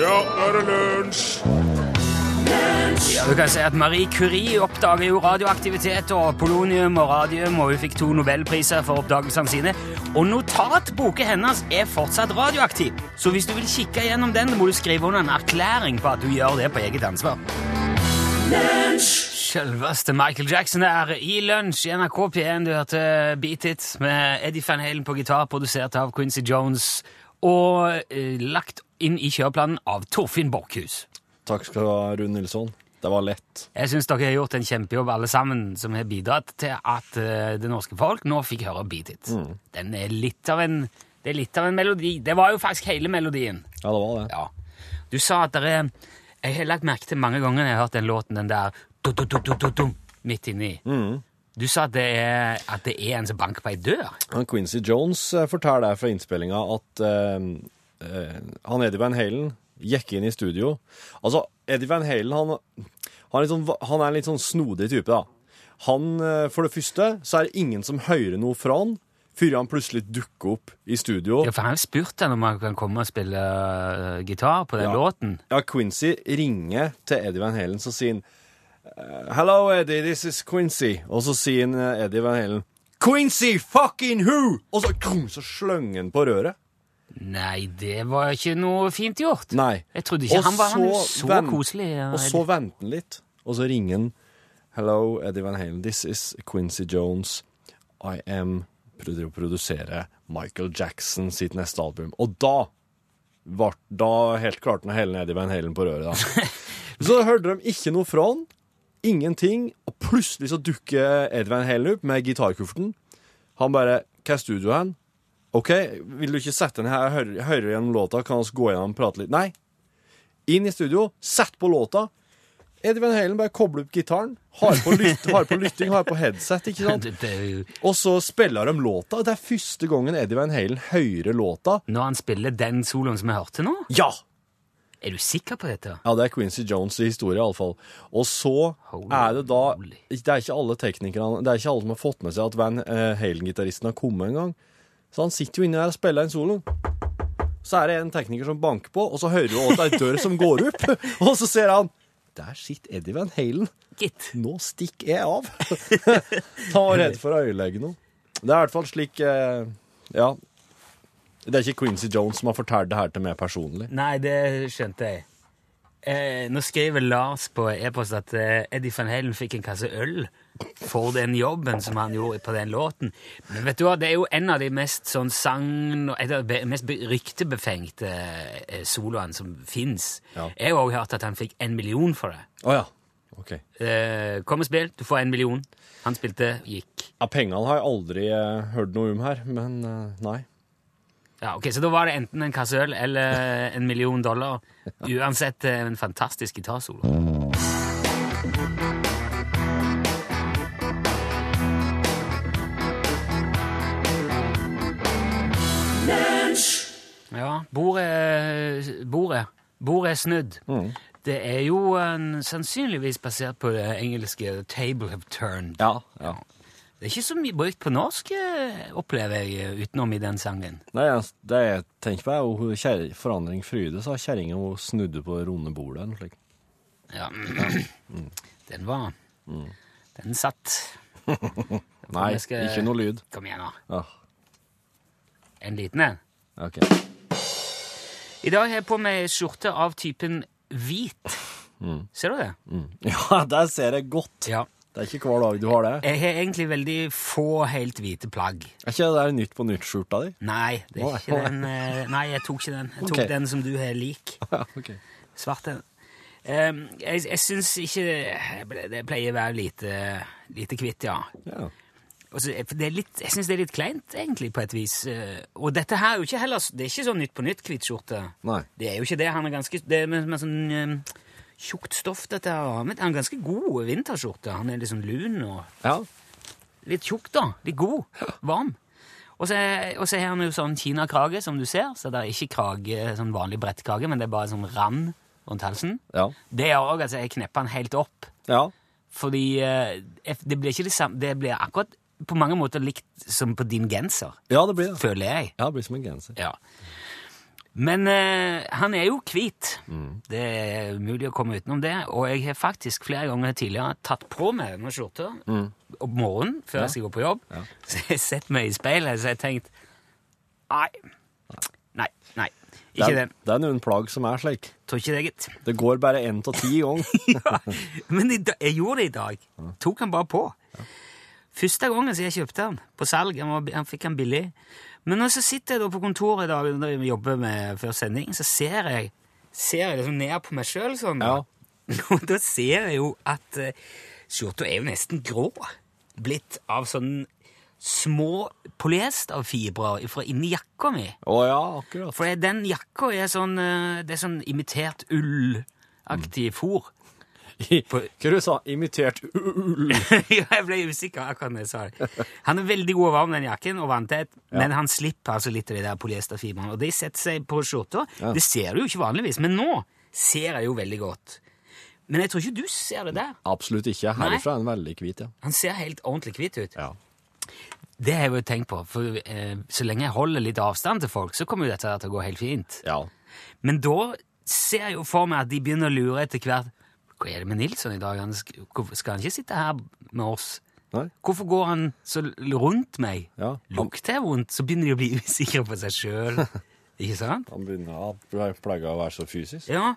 Ja, nå er det lunsj! Ja, du kan si at Marie Curie oppdager jo radioaktivitet og polonium og radium, og hun fikk to nobelpriser for oppdagelsene sine. Og notatboken hennes er fortsatt radioaktiv, så hvis du vil kikke gjennom den, må du skrive under en erklæring på at du gjør det på eget ansvar. Selveste Michael Jackson er i lunsj i NRK P1. Du hørte Beat It med Eddie Van Halen på gitar, produsert av Quincy Jones, og eh, lagt inn i kjøreplanen av Torfinn Borchhus. Takk skal du ha, Rune Nilsson. Det var lett. Jeg syns dere har gjort en kjempejobb, alle sammen, som har bidratt til at eh, det norske folk nå fikk høre Beat It. Den er litt av en det er litt av en melodi. Det var jo faktisk hele melodien. Ja, det var det. Ja. Du sa at det er Jeg har lagt merke til mange ganger når jeg har hørt den låten, den der du, du, du, midt inni. Du sa at det, er, at det er en som banker på ei dør. Quincy Jones eh, forteller der fra innspillinga at eh, han Eddie Van Halen gikk inn i studio. Altså, Eddie Van Halen han, han, er, sånn, han er en litt sånn snodig type, da. Han, eh, For det første så er det ingen som hører noe fra han før han plutselig dukker opp i studio. Ja, for Han spurte han om han kan komme og spille uh, gitar på den Ja. låten. Ja, Quincy ringer til Eddie Van Halen, så sier han eh, Hello, Eddie, this is Quincy. Og så sier han, eh, Eddie Van Halen Quincy fucking who? Og så, så slenger han på røret. Nei, det var ikke noe fint gjort. Nei. Jeg trodde ikke Og han var han er så vent, koselig. ja, Og så venter han litt, og så ringer han Hello, Eddie Van Halen. This is Quincy Jones. I am å produsere Michael Jackson sitt neste album. Og da var da helt klarte han å helle Eddie Van Halen på røret. da. så hørte de ikke noe fra han. Ingenting. Og plutselig så dukker Eddie Van Halen opp med gitarkofferten. Han bare Hva er studioet hen? OK, vil du ikke sette den her? Jeg hører, hører gjennom låta. Kan vi gå gjennom og prate litt? Nei. Inn i studio, sett på låta. Eddie Van Halen bare kobler opp gitaren, har på, lyt, har på lytting, har på headset, ikke sant? Og så spiller de låta. Det er første gangen Eddie Van Halen hører låta. Når han spiller den soloen som vi hørte nå? Ja! Er du sikker på dette? Ja, det er Quincy Jones i historie, iallfall. Og så Holy er det da. Det er ikke alle teknikerne Det er ikke alle som har fått med seg at Van eh, Halen-gitaristen har kommet en gang. Så han sitter jo inne der og spiller en solo. Så er det en tekniker som banker på, og så hører du også ei dør som går opp. Og så ser han Der sitter Eddie Van Halen. Gitt. Nå stikker jeg av. Han var redd for å ødelegge noe. Det er i hvert fall slik eh, Ja. Det er ikke Quincy Jones som har fortalt det her til meg personlig. Nei, det skjønte jeg. Eh, nå skriver Lars på e-post at eh, Eddie van Halen fikk en kasse øl for den jobben som han gjorde på den låten. Men vet du hva, det er jo en av de mest sånn sang... Mest ryktebefengte eh, soloene som fins. Ja. Jeg har òg hørt at han fikk en million for det. Oh, ja. OK. Eh, kom og spill, du får en million. Han spilte, gikk. Ja, Pengene har jeg aldri eh, hørt noe om her, men eh, nei. Ja, ok, Så da var det enten en kasse øl eller en million dollar. Uansett eh, en fantastisk gitarsolo. Ja, bordet Bordet, bordet er snudd. Det er jo en, sannsynligvis basert på det engelske 'table have turned'. Ja, ja. Det er ikke så mye brukt på norsk, eh, opplever jeg, eh, utenom i den sangen. Nei, det jeg tenker på, er jo hun kjære- Forandring Fryde sa kjerringa hun snudde på det runde bordet. eller noe slikt. Ja, den var Den satt. Nei, skal- ikke noe lyd. Kom igjen, nå. Ja, En liten en. ok. I dag har jeg på meg skjorte av typen hvit. Ser du det? Ja, der ser jeg godt. Ja. Det er ikke hver dag du har det. Jeg har egentlig veldig få helt hvite plagg. Er ikke det der Nytt på nytt-skjorta di? Nei, det er ikke den eh, Nei, jeg tok ikke den. Jeg tok okay. den som du har lik. okay. Svart en. Um, jeg jeg syns ikke det, pleier å være lite, lite kvitt, ja. Ja. Så- det er litt, jeg syns det er litt kleint, egentlig, på et vis. Eh, Og dette her er jo ikke heller Det er ikke sånn Nytt på nytt-hvitt skjorte. Det er jo ikke det. Han er ganske Det er med, med sånn tjukt stoff, dette her. Men han er ganske god vinterskjorte. Han er liksom lun og Ja. litt tjukk, da. Litt god. Varm. Og så har han jo sånn kinakrage, som du ser. Så det er ikke krage, sånn vanlig brettkrage, men det er bare sånn rand rundt halsen. Ja. Det gjør òg at jeg knepper den helt opp. Ja. Fordi eh, det blir ikke det samme Det blir akkurat på mange måter likt som på din genser, ja, det blir det. føler jeg. Ja, det blir som en genser. Ja. Men eh, han er jo hvit. Det er umulig å komme utenom det. Og jeg har faktisk flere ganger tidligere tatt på meg denne skjorta om morgenen før jeg skal gå på jobb. Så jeg har sett meg i speilet så jeg har tenkt Nei. Nei. Nei. Det er, den. det er noen plagg som er slik. Tror ikke det, gitt. Det går bare én av ti ganger. ja, men jeg gjorde det i dag. Tok han bare på. Første gangen siden jeg kjøpte han på salg. Han, var, han fikk han billig. Men når så sitter jeg da på kontoret i dag når jeg jobber med før sending, så ser jeg, ser jeg liksom ned på meg sjøl sånn. da. Og da ser jeg jo at uh, skjorta er jo nesten grå. Blitt av sånn små polyesterfibrer fra inni jakka mi. Å ja, akkurat. For den jakka er sånn, eh, det er sånn imitert ullaktig fôr. Hva du sa Imitert ull. ja, jeg ble usikker akkurat da jeg sa det. Han er veldig god og varm, den jakken og vanntett, men han slipper altså litt av de der polyesterfibrene. Og de setter seg på skjorta. Ja. Det ser du jo ikke vanligvis, men nå ser jeg jo veldig godt. Men jeg tror ikke du ser det der. Absolutt ikke. Herifra er han veldig hvit, ja. Han ser helt ordentlig hvit ut. ja. Det har jeg jo tenkt på, for eh, så lenge jeg holder litt avstand til folk, så kommer jo dette til å gå helt fint. Ja. Men da ser jeg jo for meg at de begynner å lure etter hvert. Hva er det med Nilsson i dag? Han skal, skal han ikke sitte her med oss? Nei? Hvorfor går han så rundt meg? Ja. Lukter jeg vondt, så begynner de å bli usikre på seg sjøl. Ikke sant? han begynner å plage å være så fysisk. Ja.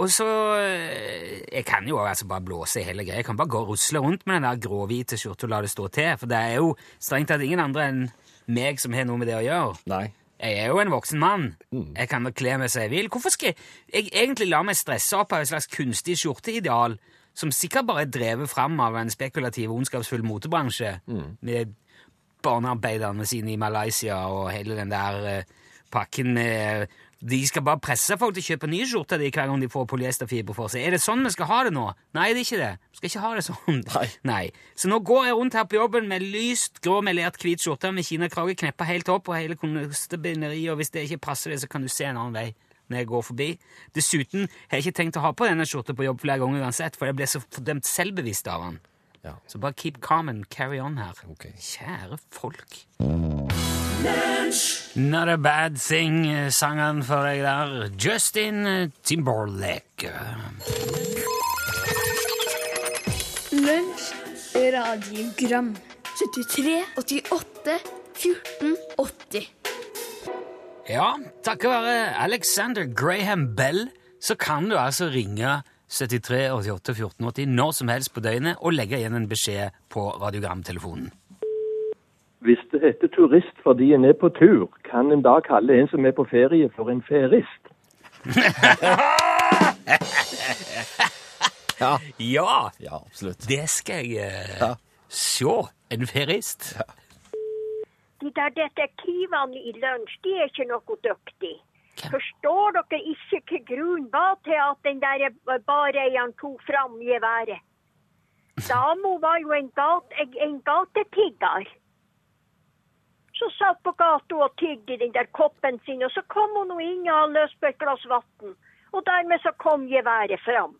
Og så eh, Jeg kan jo altså bare blåse i hele greia. Jeg kan bare gå og rusle rundt med den der gråhvite skjorta og la det stå til. For det er jo strengt tatt ingen andre enn meg som har noe med det å gjøre. Nei. Jeg er jo en voksen mann. Jeg kan da kle meg som jeg vil. Hvorfor skal jeg, jeg egentlig la meg stresse opp av et slags kunstig skjorteideal som sikkert bare er drevet fram av en spekulativ ondskapsfull motebransje, med barnearbeiderne sine i Malaysia og hele den der uh, pakken med De skal bare presse folk til å kjøpe nye skjorter de hver gang de får polyesterfiber for seg. Er det sånn vi skal ha det nå? Nei, det er ikke det. Vi skal ikke ha det sånn. Nei. Så nå går jeg rundt her på jobben med lyst grå melert hvit skjorte med kinakrage kneppa helt opp og hele konstebinderiet, og hvis det ikke passer det, så kan du se en annen vei når jeg går forbi. Dessuten har jeg ikke tenkt å ha på denne skjorta på jobb flere ganger uansett, for jeg ble så fordømt selvbevisst av den. Ja. Så bare keep calm and carry on her. Okay. Kjære folk. Not a bad thing, eh, sang han for deg der. Justin eh, Timberlake. Lunsj, radiogram 73, 88, 14, 80 Ja, takket være Alexander Graham Bell så kan du altså ringe 73 88 14 80 når som helst på døgnet og legge igjen en beskjed på radiogramtelefonen. Hvis det heter turist fordi en er på tur, kan en da kalle en som er på ferie for en ferist? Ja. Ja, ja, absolutt. det skal jeg eh, Ja. se. En ferist. De der detektivene i lunsj, de er ikke noe dyktige. Forstår dere ikke hva grunnen var til at den der bareieren tok fram geværet? Dama var jo en, gat, en, en gatetigger. Så satt på gata og tygde i den der koppen sin, og så kom hun inn og hadde lyst på et glass vann. Og dermed så kom geværet fram.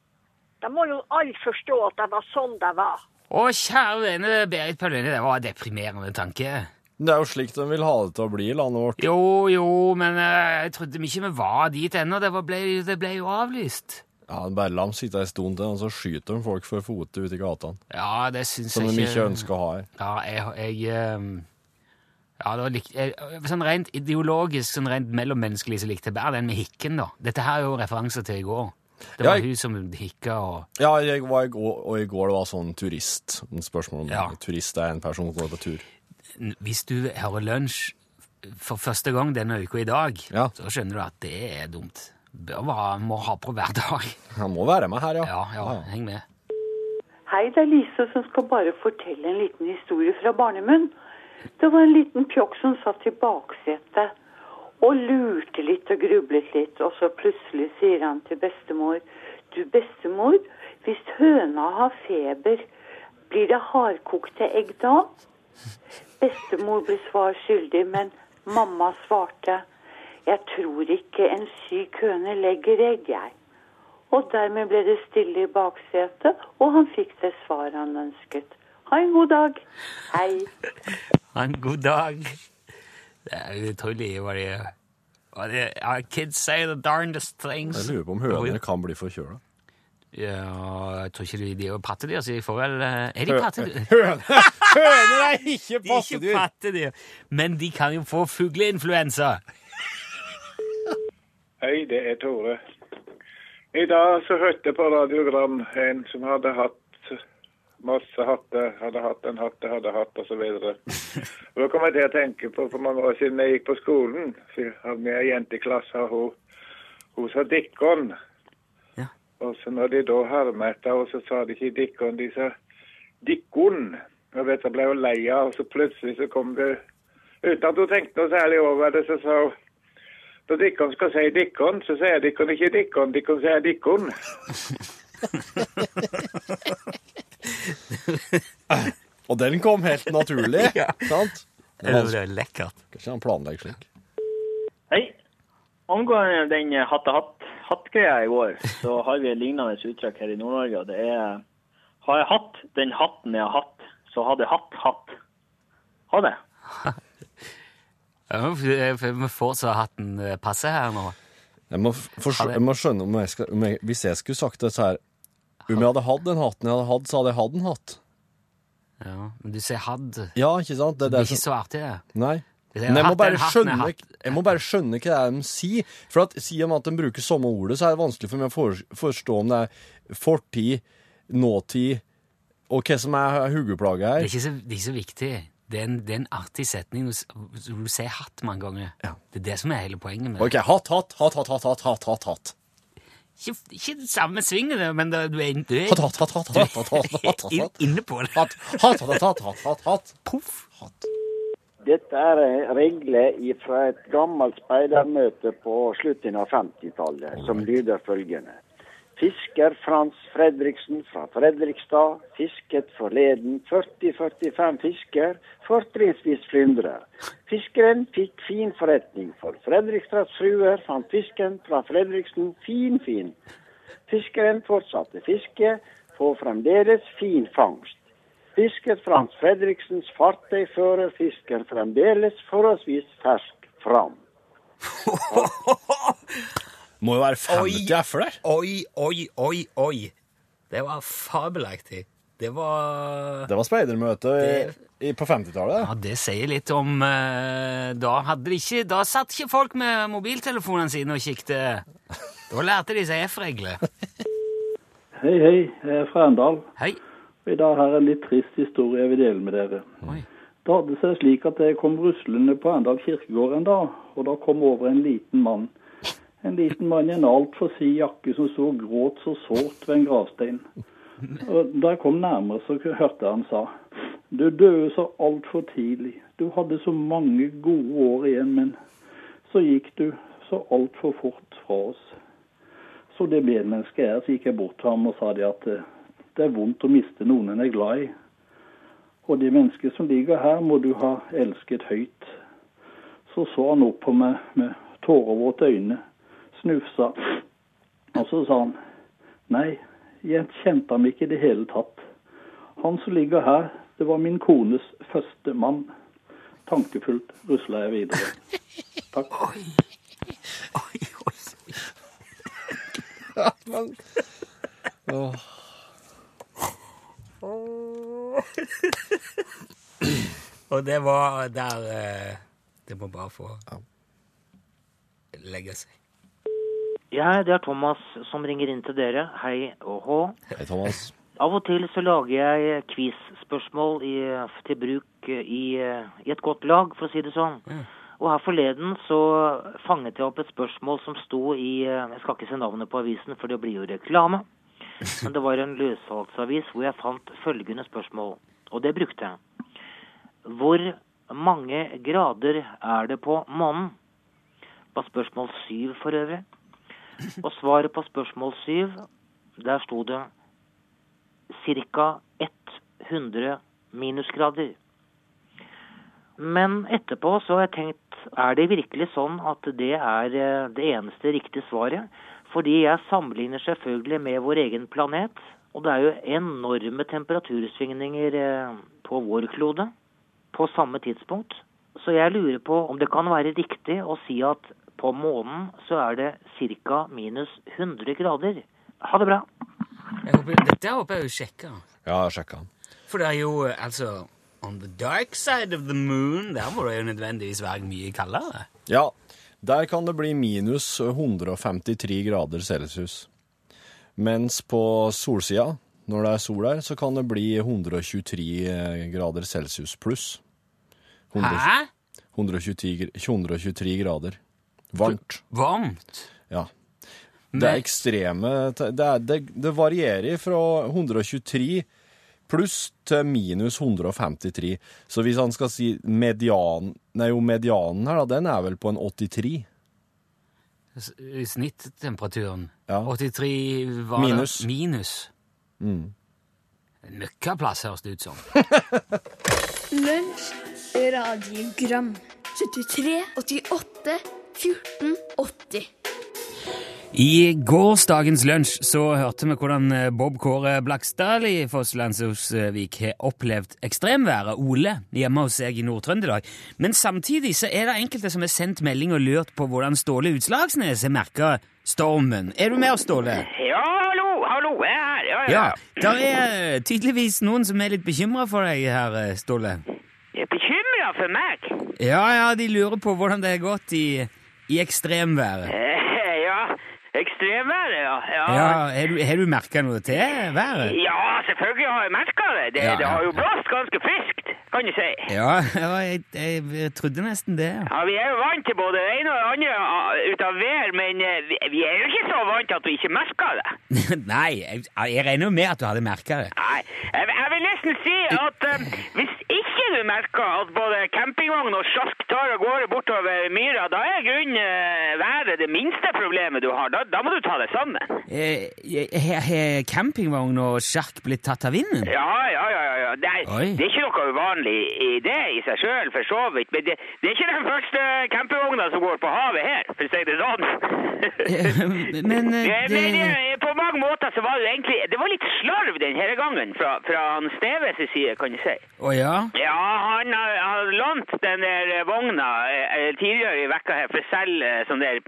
Da må jo alle forstå at det var sånn det var. Å, kjære vene Berit Pauline, det var en deprimerende tanke. Det er jo slik de vil ha det til å bli i landet vårt. Jo, jo, men eh, jeg trodde ikke vi var dit ennå. Det, var- ble, det ble jo avlyst. Ja, Bare la dem sitte en stund til, og så skyter de folk for fote ute i gatene. Ja, det syns Som de ikke ønsker å ha her. Ja, jeg, jeg ehm, Ja, det var likt, sånn rent ideologisk, sånn rent mellommenneskelig, så likte jeg bedre den med hikken, da. Dette her er jo referanser til i går. Det Ja, var jeg- hun som hikka og Ja, jeg var i går, og i går det var sånn turist. En spørsmål om Ja. turist er en person som går på tur. Hvis du hører lunsj for første gang denne uka i dag, Ja. så skjønner du at det er dumt. Bør være, må ha på hver dag. Han må være med her, ja. Ja, ja, heng med. Hei, det er Lise som skal bare fortelle en liten historie fra barnemunn. Det var en liten pjokk som satt i baksetet og lurte litt og grublet litt, og så plutselig sier han til bestemor Du, bestemor, hvis høna har feber, blir det hardkokte egg da? Bestemor ble svar skyldig, men mamma svarte Jeg tror ikke en syk høne legger egg, jeg. Og dermed ble det stille i baksetet, og han fikk det svaret han ønsket. Ha en god dag. Hei. Ha en god dag. Det er utrolig hva de ja, kids say the darndest things. Jeg lurer på om hønene kan bli forkjøla. Ja, jeg tror ikke de, de er jo pattedyr, så de får vel eh, Er de pattedyr? Høner, høner er ikke De er ikke pattedyr, men de kan jo få fugleinfluensa. Hei, det er Tore. I dag så hørte jeg på radiogram en som hadde hatt masse hatter, hadde hatt en hatt, hadde hatt osv. Da kom jeg til å tenke på for mange år siden jeg gikk på skolen. Så jeg hadde med ei jente i klassen, hun, hun sa Dikkon. Ja. Og så når de da hermet etter henne, så sa de ikke Dikkon, de sa Dikkon. Og vet jeg ble jo lei av, og så plutselig så kom det Uten at hun tenkte noe særlig over det, så sa hun når Dikkon skal si Dikkon, så sier Dikkon ikke Dikkon, Dikkon sier Dikkon. Og den kom helt naturlig, Ja. sant? Det er jo lekkert. Kanskje han planlegger slik. Hei. Angående den hatt-hatt-greia i går, så har vi et lignende uttrykk her i Nord-Norge. og Det er Har jeg hatt den hatten jeg har hatt, så hadde jeg hatt hatt. Ha det. Ja, må få Vi får så hatten passer passe her nå. Jeg må, jeg må skjønne om jeg skal om jeg, Hvis jeg skulle sagt det så her om jeg hadde hatt den hatten jeg hadde hatt, så hadde jeg hatt en hatt. Ja, Men du sier 'hadd'. Ja, ikke sant? Det, det er ikke så artig, det. Nei. Men jeg må, bare skjønne, jeg må bare skjønne hva det er de sier. For at sier de at de bruker samme ordet, så er det vanskelig for meg å forstå om det er fortid, nåtid og hva som er hodeplaget her. Det er, så, det er, ikke så, viktig. Det er en, det er en artig setning. Du, du sier hatt mange ganger. Ja. Det er det som er hele poenget med det. Ok, hatt, hatt, hatt, hatt, hatt, hatt, hatt, hatt. Ikke, ikke det samme svinget, men det, du er, du er, Hatt, hatt, hatt, hatt, hatt, hatt, hatt, hatt, hatt. inne på det. Hatt, hatt, hatt, hatt, hatt, hatt, hatt. Poff! Dette er regler fra et gammelt speidermøte på slutten av 50-tallet, som lyder følgende. Fisker Frans Fredriksen fra Fredrikstad fisket forleden 40-45 fisker, fortrinnsvis flyndrer. Fiskeren fikk fin forretning, for Fredrikstads fruer fant fisken fra Fredriksen fin-fin. Fiskeren fortsatte fiske, får fremdeles fin fangst. Fisket Frans Fredriksens fartøy fører fisken fremdeles forholdsvis fersk fram. Må jo være 50 f-er der. Oi, oi, oi, oi. Det var fabelaktig. Det var Det var speidermøte på 50-tallet. Ja, det sier litt om eh, Da hadde de ikke Da satt ikke folk med mobiltelefonene sine og kikket. Da lærte de seg F-regler. Hei, hei. Jeg er fra Arendal. Hei. Og I dag har jeg en litt trist historie jeg vil dele med dere. Oi. Det hadde seg slik at jeg kom ruslende på Arendal kirkegård en dag, og da kom over en liten mann. En liten mann i en altfor sid jakke som sto og gråt så sårt ved en gravstein. Og Da jeg kom nærmere, så hørte jeg han sa Du døde så altfor tidlig. Du hadde så mange gode år igjen, men så gikk du så altfor fort fra oss. Så det medmennesket jeg er, så gikk jeg bort til ham og sa det at eh, det er vondt å miste noen en er glad i. Og det mennesket som ligger her, må du ha elsket høyt. Så så han opp på meg med tårevåte øyne, snufsa, og så sa han nei, jeg kjente ham ikke i det hele tatt. Han som ligger her, det var min kones første mann. Tankefullt rusla jeg videre. Takk. Oi, oi, oi. Men, åh. Og det var der eh, Det må bare få legge seg. Ja, det er Thomas som ringer inn til dere. Hei og hå. Hei, Thomas. Av og til så lager jeg quiz-spørsmål til bruk i, i et godt lag, for å si det sånn. Og her forleden så fanget jeg opp et spørsmål som sto i Jeg skal ikke se navnet på avisen, for det blir jo reklame. Men det var en løssalgsavis hvor jeg fant følgende spørsmål, og det brukte jeg. Hvor mange grader er det på månen? Var spørsmål syv for øvrig. Og svaret på spørsmål syv, der sto det ca. 100 minusgrader. Men etterpå så har jeg tenkt, er det virkelig sånn at det er eh, det eneste riktige svaret? Fordi jeg sammenligner selvfølgelig med vår egen planet, og det er jo enorme temperatursvingninger eh, på vår klode på samme tidspunkt. Så jeg lurer på om det kan være riktig å si at på månen så er det ca. minus 100 grader. Ha det bra. Jeg håper, dette håper jeg jo sjekker. Ja, sjekka. For det er jo altså On the dark side of the moon, der må det jo nødvendigvis være mye kaldere. Ja, der kan det bli minus 153 grader celsius. Mens på solsida, når det er sol der, så kan det bli 123 grader celsius pluss. 100 Hæ? 123, 123 grader. Varmt. Varmt? Ja. Det er ekstreme Det, er, det, det varierer fra 123 pluss til minus 153. Så hvis han skal si median Nei, jo, medianen her, da, den er vel på en 83. i Snittemperaturen? Ja. 83 var det- Minus. Minus. Mm. Møkkaplass, høres det ut som. Lunsj, radiogram 73, 88, 14, 80 I gårsdagens lunsj så hørte vi hvordan eh, Bob Kåre Blakstad i Fosslandsosvik har opplevd ekstremværet Ole hjemme hos seg i Nord-Trøndelag. Men samtidig så er det enkelte som har sendt melding og lurt på hvordan Ståle Utslagsnes har merka stormen. Er du med oss, Ståle? Ja, hallo, hallo, jeg er her. Ja, ja. Ja. Det er tydeligvis noen som er litt bekymra for deg her, eh, Ståle. Bekymra for meg. Ja, ja, de lurer på hvordan det har gått i, i ekstremværet. Eh, ja, ekstremværet, ja. Ja, Ja, Har du, har du merka noe til været? Ja, selvfølgelig har jeg merka det. Det, Ja, det har jo blåst ganske friskt, kan du si. Ja, ja jeg, jeg, jeg trodde nesten det. ja. Ja, Vi er jo vant til både det ene og det andre ut av vær, men eh, vi, vi er jo ikke så vant til at du ikke merker det. Nei, jeg, jeg regner jo med at du hadde merka det. Nei, jeg, vil nesten si at um, hvis ikke du merker at både campingvogn og sjask tar av gårde bortover myra, da er grunnen uh, været det minste problemet du har. Da, da må du ta det sammen. Eh, Har campingvogn og sjark blitt tatt av vinden? Ja, ja, ja. ja, ja. Det, er, det er ikke noe uvanlig i det i seg sjøl, for så vidt. Men det, det er ikke den første campingvogna som går på havet her, for å si det sånn. Men eh, det men eh, på mange måter så var det egentlig Det var litt slarv denne gangen fra, fra han Steves side, kan du si. Å ja? Ja, han har, lånt den der vogna eh, tidligere i vekka her for å selge sånn der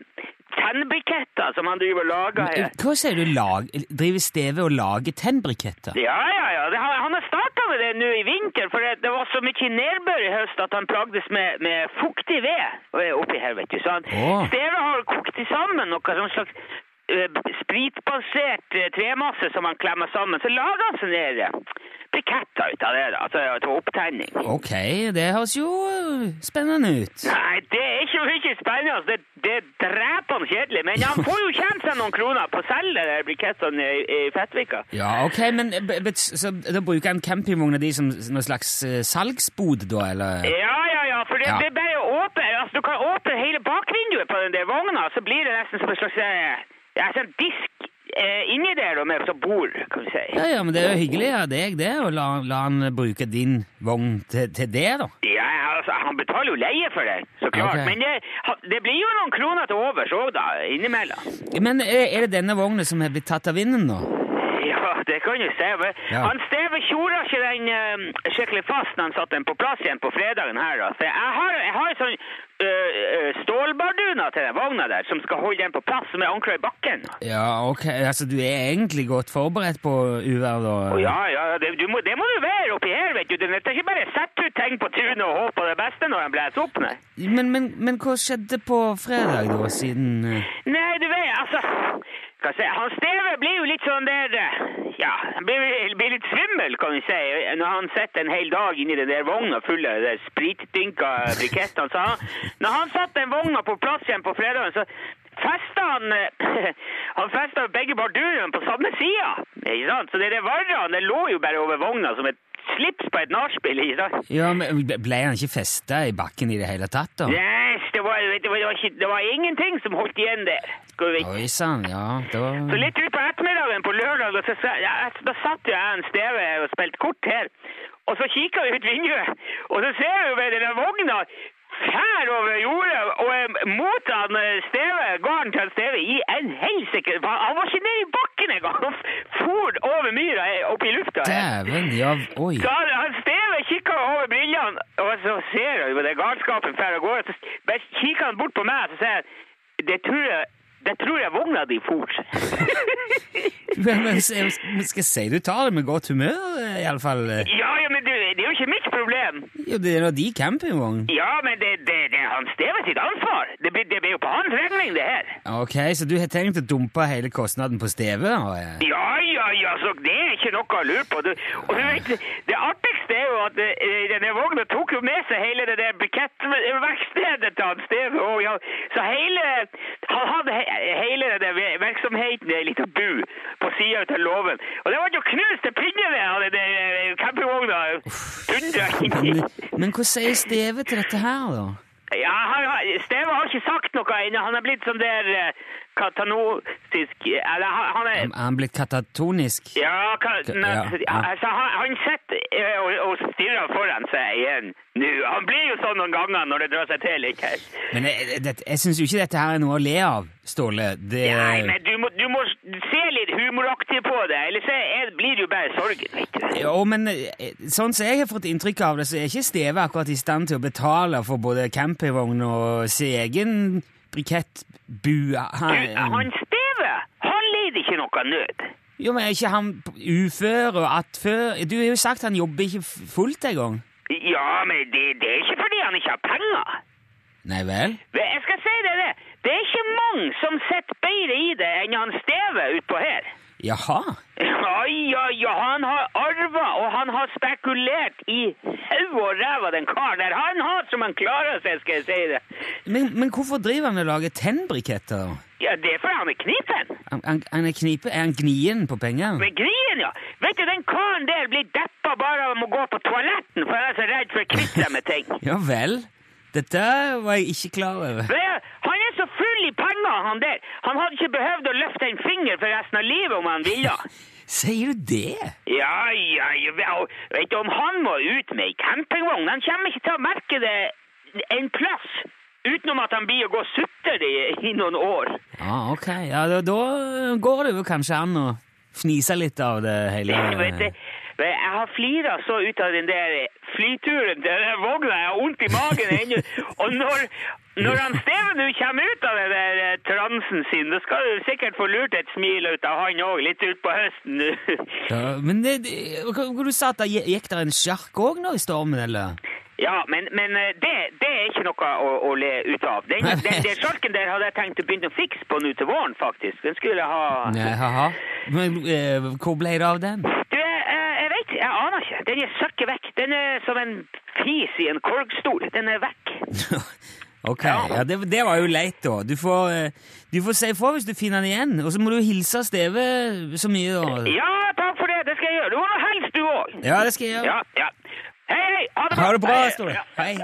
tennbriketter som han driver og lager Eh, her. Hva sier du? Lag, driver Steve og lager tennbriketter? Ja, ja, ja. Det, har- han har starta med det nå i vinter, for det, det var så mye nedbør i høst at han plagdes med, med fuktig ved eh, oppi her, vet du. Så han, oh. stedet har kokt sammen noe sånn slags spritbasert eh, tremasse som man klemmer sammen. Så lager han sånne der, eh, briketter ut av det, da, altså til opptenning. Ok, det høres jo eh, spennende ut. Nei, det er ikke mye spennende. Det, det dreper han kjedelig. Men han får jo tjent seg noen kroner på å selge de brikettene i, i Fettvika. Ja, ok, men eh, b- b- så, da bruker han campingvogna di som noe slags eh, salgsbod, da, eller? Ja, ja, ja, for det, Ja. det er bare å åpne altså, Du kan åpne hele bakvinduet på den der vogna, så blir det nesten som en slags eh, ja, sånn disk eh, inni der da, med så bord, kan du si. Ja, ja, men det er jo hyggelig av deg, det, å la, la han bruke din vogn til, til det, da. Ja, altså, Han betaler jo leie for det, så klart. Okay. Men det, det blir jo noen kroner til overs òg, da, innimellom. Men er, er det denne vogna som har blitt tatt av vinden nå? Det kan du se. Ja. Han Steve tjora ikke den uh, skikkelig fast når han satte den på plass igjen på fredagen her. Da. Jeg har, jeg har sånn uh, stålbarduner til den vogna der som skal holde den på plass, som er ankra i bakken. Ja, ok, altså du er egentlig godt forberedt på uvær, da? Oh, ja, ja, det, må, det må du være oppi her, vet du. Det er ikke bare å sette ut ting på tunet og håpe på det beste når den blåser opp. Nei. Men, men, men hva skjedde på fredag, da, siden uh... Nei, du vet, altså hva skal jeg si, Han Steve blir jo litt sånn der eh, Ja, han blir, blir litt svimmel, kan vi si, når han sitter en hel dag inni den der vogna full av de spritdynka brikettene. Så han, når han satte den vogna på plass igjen på fredagen, så festa han eh, Han festa begge bardurene på samme sida. Ikke sant? Så det der varene det lå jo bare over vogna som et slips på et nachspiel. Ja, men Ble han ikke festa i bakken i det hele tatt, da? Yes, det var, det, var, det, var ikke, det var ingenting som holdt igjen der. Skal. Oi sann, ja. Da... Så litt utpå ettermiddagen på lørdag, så, ja, da satt jo jeg en steve og spilte kort her. Og så kikka jeg ut vinduet, og så ser jeg jo ved denne vogna fær over jordet og mot han Steve, gården til Steve, i en helsike Han var ikke nede i bakken engang! Han for over myra opp i lufta. Dæven, ja, oi. Så han, han Steve kikker over brillene, og så ser han jo det galskapen fær av gårde. Så kikker han bort på meg og så sier det tror jeg, det tror jeg vogna di for. Men, men, skal jeg si du tar det med godt humør, iallfall? Ja, ja, men det er jo ikke mitt problem. Jo, det er nå de campingvogn. Ja, men det, det, det er han Steve sitt ansvar. Det blir, det blir jo på hans regning, det her. Ok, så du har tenkt å dumpe hele kostnaden på Steve? Og. Ja, ja, ja, så det er ikke noe å lure på. Du, og du vet, det artigste er jo at eh, denne vogna tok jo med seg hele det der bukettverkstedet til han Steve. Og ja, så hele, han hadde he, hele den der ve- virksomheten i ei lita bu på sida av låven. Og det var jo knust til pinneved av den der eh, campingvogna. Men, men hva sier Steve til dette her, da? Ja, han, Steve har ikke sagt noe ennå. Han er blitt sånn der katanotisk Eller han, er Er han blitt katatonisk? Ja, ka, Ka- ja, ja. altså han, han sitter eh, og, og stirrer foran seg igjen nå. Han blir jo sånn noen ganger når det drar seg til ikke. Men jeg, det, jeg syns jo ikke dette her er noe å le av, Ståle. Det Nei, men du må, du må se litt humoraktig på det, ellers er, blir det jo bare sorgen, vet. Jo, men eh, sånn som jeg har fått inntrykk av det, så er ikke Steve akkurat i stand til å betale for både campingvogn og sin egen brikettbue. Du, han Steve, han lider ikke noe nød. Jo, men er ikke han ufør og attfør? Du har jo sagt han jobber ikke fullt engang. Ja, men det, det er ikke fordi han ikke har penger. Nei vel? Jeg skal si deg det, det er ikke mange som setter bedre i det enn han Steve utpå her. Jaha. Ja, ja, ja, han har arva, og han har spekulert i hau og ræva, den karen der. Han har som han klarer seg, skal jeg si det. Men, men hvorfor driver han og lager tennbriketter? Ja, det er fordi han er knipen. Han, han, er knipe, er han gnien på penger? Men gnien, ja. Vet du, den karen der blir deppa bare av å gå på toaletten, for han er så redd for å kvitte seg med ting. Ja vel. Dette var jeg ikke klar over. Det, han er så full i penger, han der. Han hadde ikke behøvd å løfte en finger for resten av livet om han ville. Sier du det? Ja, ja, ja, vet du, om han må ut med ei campingvogn, han kommer ikke til å merke det en plass, utenom at han blir å gå sutter i, i noen år. Ja, ok. Ja, da, da går det jo kanskje an å fnise litt av det hele. Ja, vet du, jeg har flira så ut av den der flyturen til den vogna, jeg har vondt i magen ennå. Og når, når han Steven nå kommer ut av den der eh, transen sin, da skal du sikkert få lurt et smil ut av han òg, litt utpå høsten. Ja, men det, det, du sa at det gikk der en sjark òg nå i stormen, eller? Ja, men, men eh, det, det er ikke noe å, å le ut av. Den, den, den sjarken der hadde jeg tenkt å begynne å fikse på nå til våren, faktisk. Den skulle jeg ha Nei, haha. Men eh, hvor ble det av den? Du, jeg, jeg vet, jeg aner ikke. Den er søkket vekk. Den er som en fis i en korgstol. Den er vekk. Ok, ja, det, det var jo leit, da. Du får, eh, du får si ifra hvis du finner den igjen. Og så må du hilse Steve så mye, da. Ja, takk for det. Det skal jeg gjøre. Du må nå helst, du òg. Ja, det skal jeg gjøre. Ja, ja. Hei, hei. Ha det bra. Ha det bra, Ståle. Hei.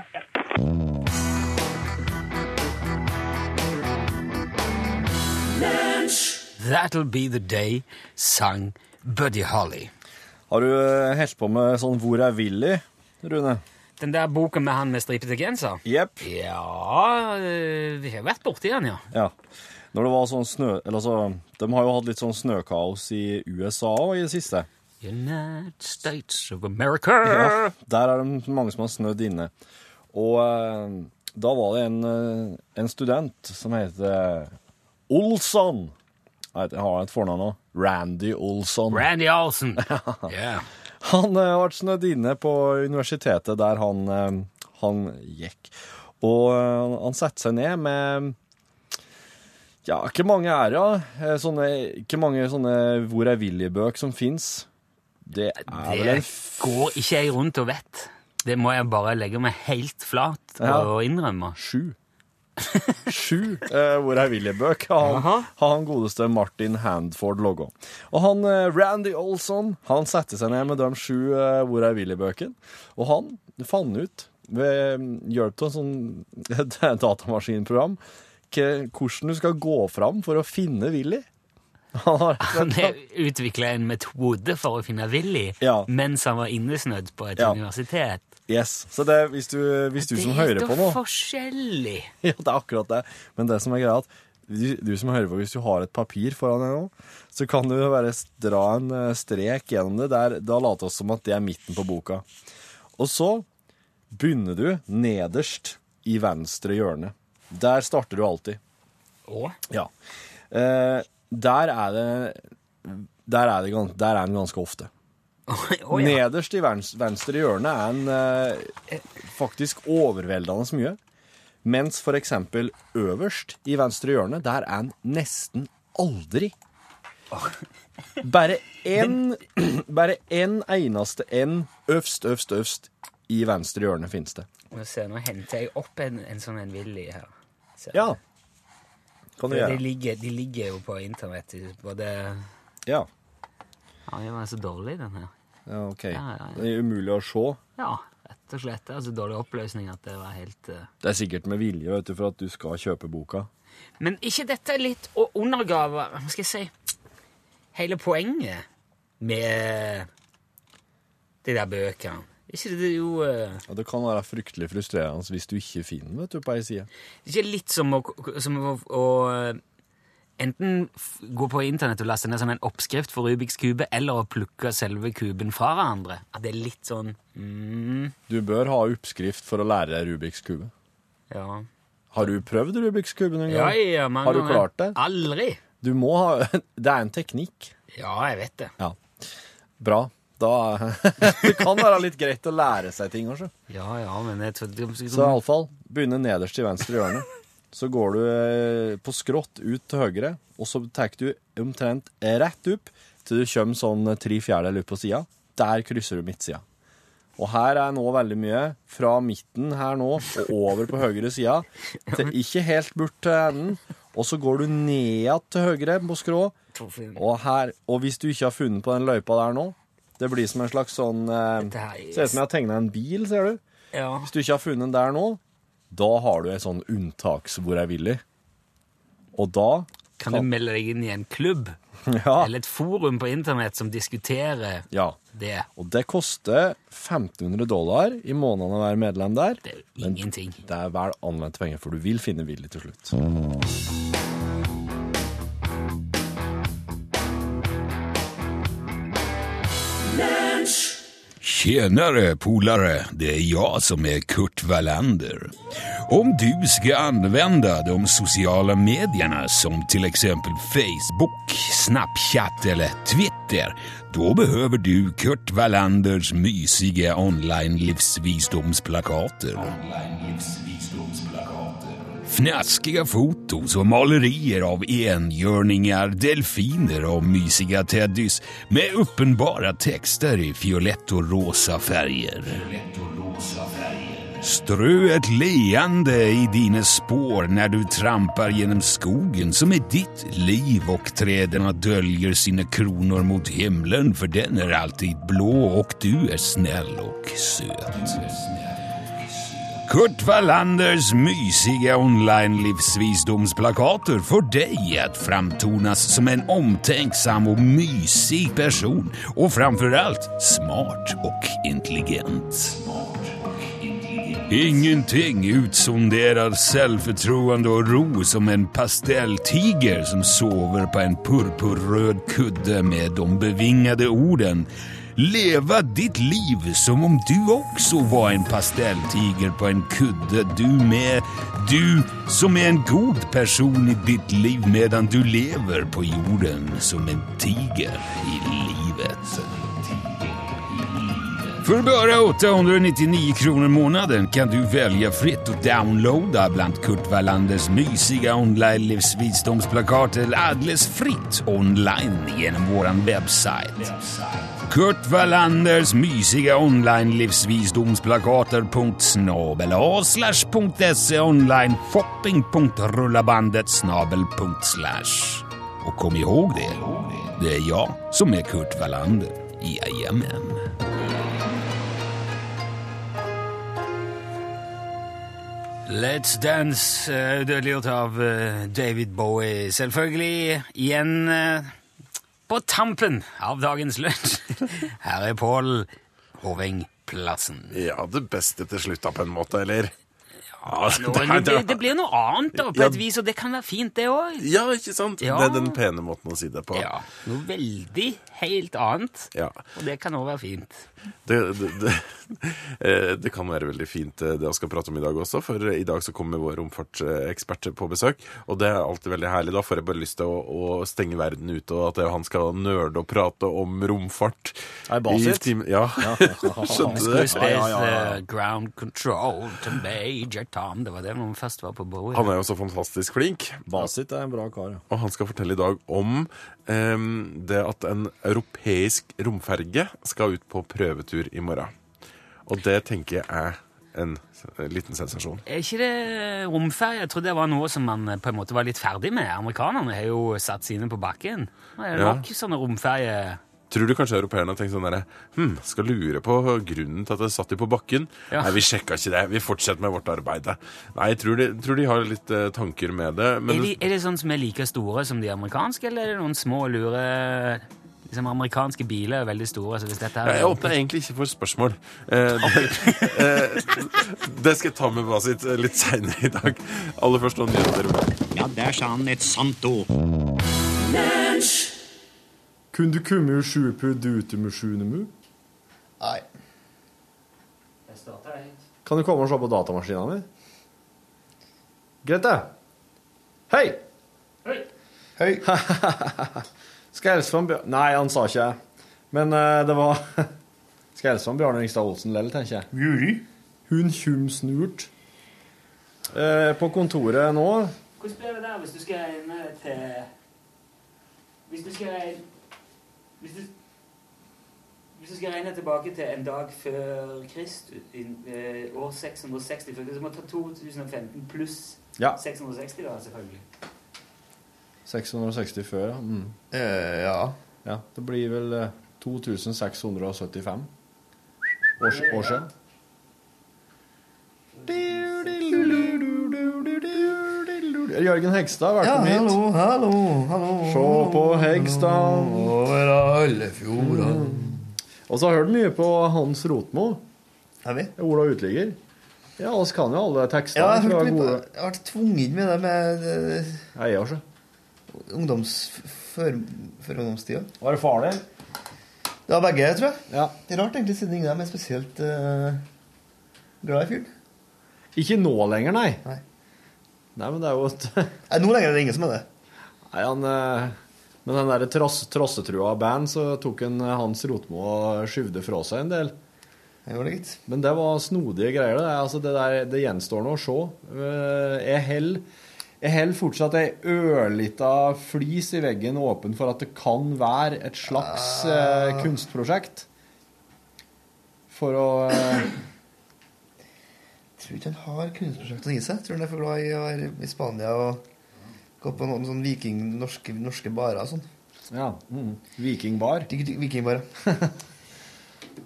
That'll be the day, sang Buddy Holly. Har du holdt på med sånn Hvor er Willy, Rune? Den der boken med han med stripete genser? Jepp. Ja, eh, vi har vært borti den, ja. Ja. Når det var sånn snø... Eller altså, de har jo hatt litt sånn snøkaos i USA òg i det siste. United States of America. Ja, der er det mange som har snødd inne. Og eh, da var det en, eh, en student som heter Olsson. Jeg har et fornavn nå. Randy Olsson. Randy Olsen. yeah. Han eh, ble snødd inne på universitetet der han, eh, han gikk. Og eh, han satte seg ned med Ja, ikke mange er det, ja. Eh, Sånne, ikke mange sånne Hvor er Willy-bøk som fins. Det er vel Det går ikke jeg rundt og vet. Det må jeg bare legge meg helt flat Ja. og innrømme. Sju. Sju eh, Hvor er Willy-bøk har han, har han godeste Martin Handford logga. Og han eh, Randy Olson han satte seg ned med de sju eh, Hvor er Willy-bøkene, og han fant ut ved hjelp av en sånn et datamaskinprogram hvordan du skal gå fram for å finne Willy. Han har utvikla en metode for å finne Willy Ja. mens han var innesnødd på et Ja. universitet. Yes. Så det, hvis du, hvis du som hører hører nå Det er nå forskjellig. Ja, det er akkurat det. Men det som er greia, at du, du som hører på, hvis du har et papir foran deg nå, så kan du bare dra en eh, strek gjennom det. Der, da later det som at det er midten på boka. Og så begynner du nederst i venstre hjørne. Der starter du alltid. Å? Ja. Eh, der er det Der er, det, der er den ganske ofte. Oh, ja. Nederst i venstre hjørne er den eh, faktisk overveldende mye. Mens eksempel øverst i venstre hjørne, der er den nesten aldri. Bare én Bare én eneste en øvst, øvst, øvst i venstre hjørne finnes det. Nå ser nå henter jeg opp en, en sånn en Willy her. Ser Ja. du? Kan du gjøre. De ligger, de ligger jo på internett. Både Ja. Ja, den var så dårlig, den her. ja, OK. Ja, ja, ja. Det er umulig å se. Ja, rett og slett. Det er så dårlig oppløsning at det var helt eh, Det er sikkert med vilje vet du, for at du skal kjøpe boka. Men ikke dette litt å undergrave Hva skal jeg si Hele poenget med de der bøkene? Ikke det jo uh... ja, det kan være fryktelig frustrerende hvis du ikke finner den vet du, på ei side. Ikke litt som å, som å, å eh, enten gå på internett og laste ned som en oppskrift for Rubiks kube, eller å plukke selve kuben fra hverandre. At det er litt sånn mm, Du bør ha oppskrift for å lære deg Rubiks kube. Ja. Har du prøvd Rubiks kube noen gang? ja, mange Har du klart det? Aldri. Du må ha Det er en teknikk. Ja, jeg vet det. Ja. Bra. Da Det kan være litt greit å lære seg ting også. Ja, ja, men jeg tror Så iallfall, begynne nederst i venstre hjørne. Så går du eh, på skrått ut til høyre, og så tar du omtrent rett opp til du kommer sånn tre fjerdedeler opp på sida. Der krysser du midtsida. Og her er nå veldig mye fra midten her nå og over på høyre sida, til ikke helt bort til enden. Og så går du ned til høyre på skrå, og, her, og hvis du ikke har funnet på den løypa der nå Det blir som en slags sånn eh, er- Ser ut som jeg har tegna en bil, ser du. Ja. Hvis du ikke har funnet den der nå, da har du en sånn unntaksbord jeg vil i. Og da Kan du melde deg inn i en klubb? Ja. Eller et forum på internett som diskuterer Ja. det? Og det koster 1500 dollar i måneden å være medlem der. Det er jo ingenting. Det er vel anvendte penger, for du vil finne Willy til slutt. Tjenare polare, det er jeg som er Kurt Wallander. Om du skal anvende de sociala mediene som til eksempel Facebook, Snapchat eller Twitter, da behøver du Kurt Wallanders mysiga online-livsvisdomsplakater. Fnaskiga fotos och malerier av engörningar, delfiner och mysiga teddys med uppenbara texter i violett och rosa färger. Strö ett leende i dina spår när du trampar genom skogen som är ditt liv och träden döljer sina kronor mot himlen för den är alltid blå och du är snäll och söt. Kurt Wallanders mysiga online-livsvisdomsplakater får deg at framtonas som en omtänksam og mysig person og framfor alt smart og intelligent. Ingenting utsonderer selvfortroende og ro som en pastelltiger som sover på en purpurrød kudde med de bevingede orden Leva ditt liv som om du også var en pastelltiger på en kudde, du med. Du som er en god person i ditt liv medan du lever på jorden som en tiger i livet. För bara 899 kronor i kan du välja fritt och downloada bland Kurt Wallanders mysiga online-livsvisdomsplakater alldeles fritt online genom vår webbsajt. Kurt Wallanders mysiga online-livsvisdomsplakater.snabel a slash punkt se online shopping.rullabandet snabel punkt slash. Och kom ihåg det, det är jag som är Kurt Wallander. Jajamän. Let's Dance, uh, dødeliggjort av eh, David Bowie. Selvfølgelig igjen eh, på tampen av dagens lunsj. Her er Pål Hoving Plassen. Ja, det beste til slutt da, på en måte, eller? Nå, det det, blir- det blir noe annet da, på Ja. et vis, og det kan være fint, det òg. Ja, ikke sant? Ja. Det er den pene måten å si det på. Ja, noe veldig helt annet. Ja. Og det kan òg være fint. Det, det, det, eh, det kan være veldig fint eh, det vi skal prate om i dag også, for i dag så kommer vår romfartsekspert på besøk. Og det er alltid veldig herlig. Da får jeg bare lyst til å, å stenge verden ute, og at han skal nerde og prate om romfart. Er Basit? I time- Ja. Skjønte du vi Space, uh, ground control to Major Tom? Det var det når vi først var på Bowie. Han er jo så fantastisk flink. Basit er en bra kar, ja. Og han skal fortelle i dag om em, det at en europeisk romferge skal ut på prøvetur i morgen. Og det tenker jeg er en liten sensasjon. Er ikke det romferge? Jeg trodde det var noe som man på en måte var litt ferdig med. Amerikanerne har jo satt sine på bakken. Nå er det Ja. nok sånne romferie... Tror du kanskje europeerne har tenkt sånn derre Hm, skal lure på grunnen til at det satt de på bakken? Ja. Nei, vi sjekka ikke det. Vi fortsetter med vårt arbeid. Nei, jeg tror de, tror de har litt eh, tanker med det. Men Er, de, er det sånn som er like store som de amerikanske, eller er det noen små, lure liksom Amerikanske biler er veldig store, så hvis dette her jeg åpner egentlig ikke for spørsmål. Eh, det, eh, det skal jeg ta med Basit litt seinere i dag. Aller først noen nyheter. Ja, der sa han et sant ord. Kunne du komme ur sju pud ute med sjuende Nei. Kan du komme og se på datamaskina mi? Greit, det. Hei! Hei. Skal jeg hilse fra Bjørn... Nei, han sa ikke. Men uh, det var Skal jeg hilse fra Bjørn Bjarne Ringstad Olsen lell, tenker jeg. Juri. Hun tjumsnurt. Uh, på kontoret nå Hvordan blir det der hvis du skal inn til Hvis du skal Hvis du, hvis du skal regne tilbake til en dag før Kristus, eh, år 660 Så må Du må ta 2015 pluss Ja. 660, da, selvfølgelig. 660 før, ja. Mm. Eh, ja. ja. Det blir vel eh, 2675 år, år siden. Jørgen Hegstad, Ja, velkommen hit. hallo, hallo, hallo. Se på Hegstad. Over alle fjordene. Og så har jeg hørt mye på Hans Rotmo. Har vi? Ola Uteligger. Ja, oss kan jo alle tekstene. Ja, jeg, fra på, gode- jeg vært tvunget med det med eh, Jeg gjør så. ungdoms... Før, før ungdomstida. Var det faren din? Det var begge, tror jeg. Ja. Det er rart, egentlig, siden ingen av dem er spesielt uh, glad i fyren. Ikke nå lenger, nei. Nei. Nei, men det er jo et Nå lenger er det ingen som er det. Nei, han eh, Med den der tross, trossetrua band, så tok han eh, Hans Rotmo og skyvde fra seg en del. Men det var snodige greier. Det, altså, det, der, det gjenstår nå å se. Eh, Jeg holder jeg holder fortsatt ei ørlita flis i veggen åpen for at det kan være et slags uh... kunstprosjekt. For å Jeg tror ikke han har kunstprosjektene i seg. Jeg tror han er for glad i å være i Spania og gå på noen sånn viking, norske, norske barer og sånn. Ja. Mm. Vikingbar. Vikingbar, ja.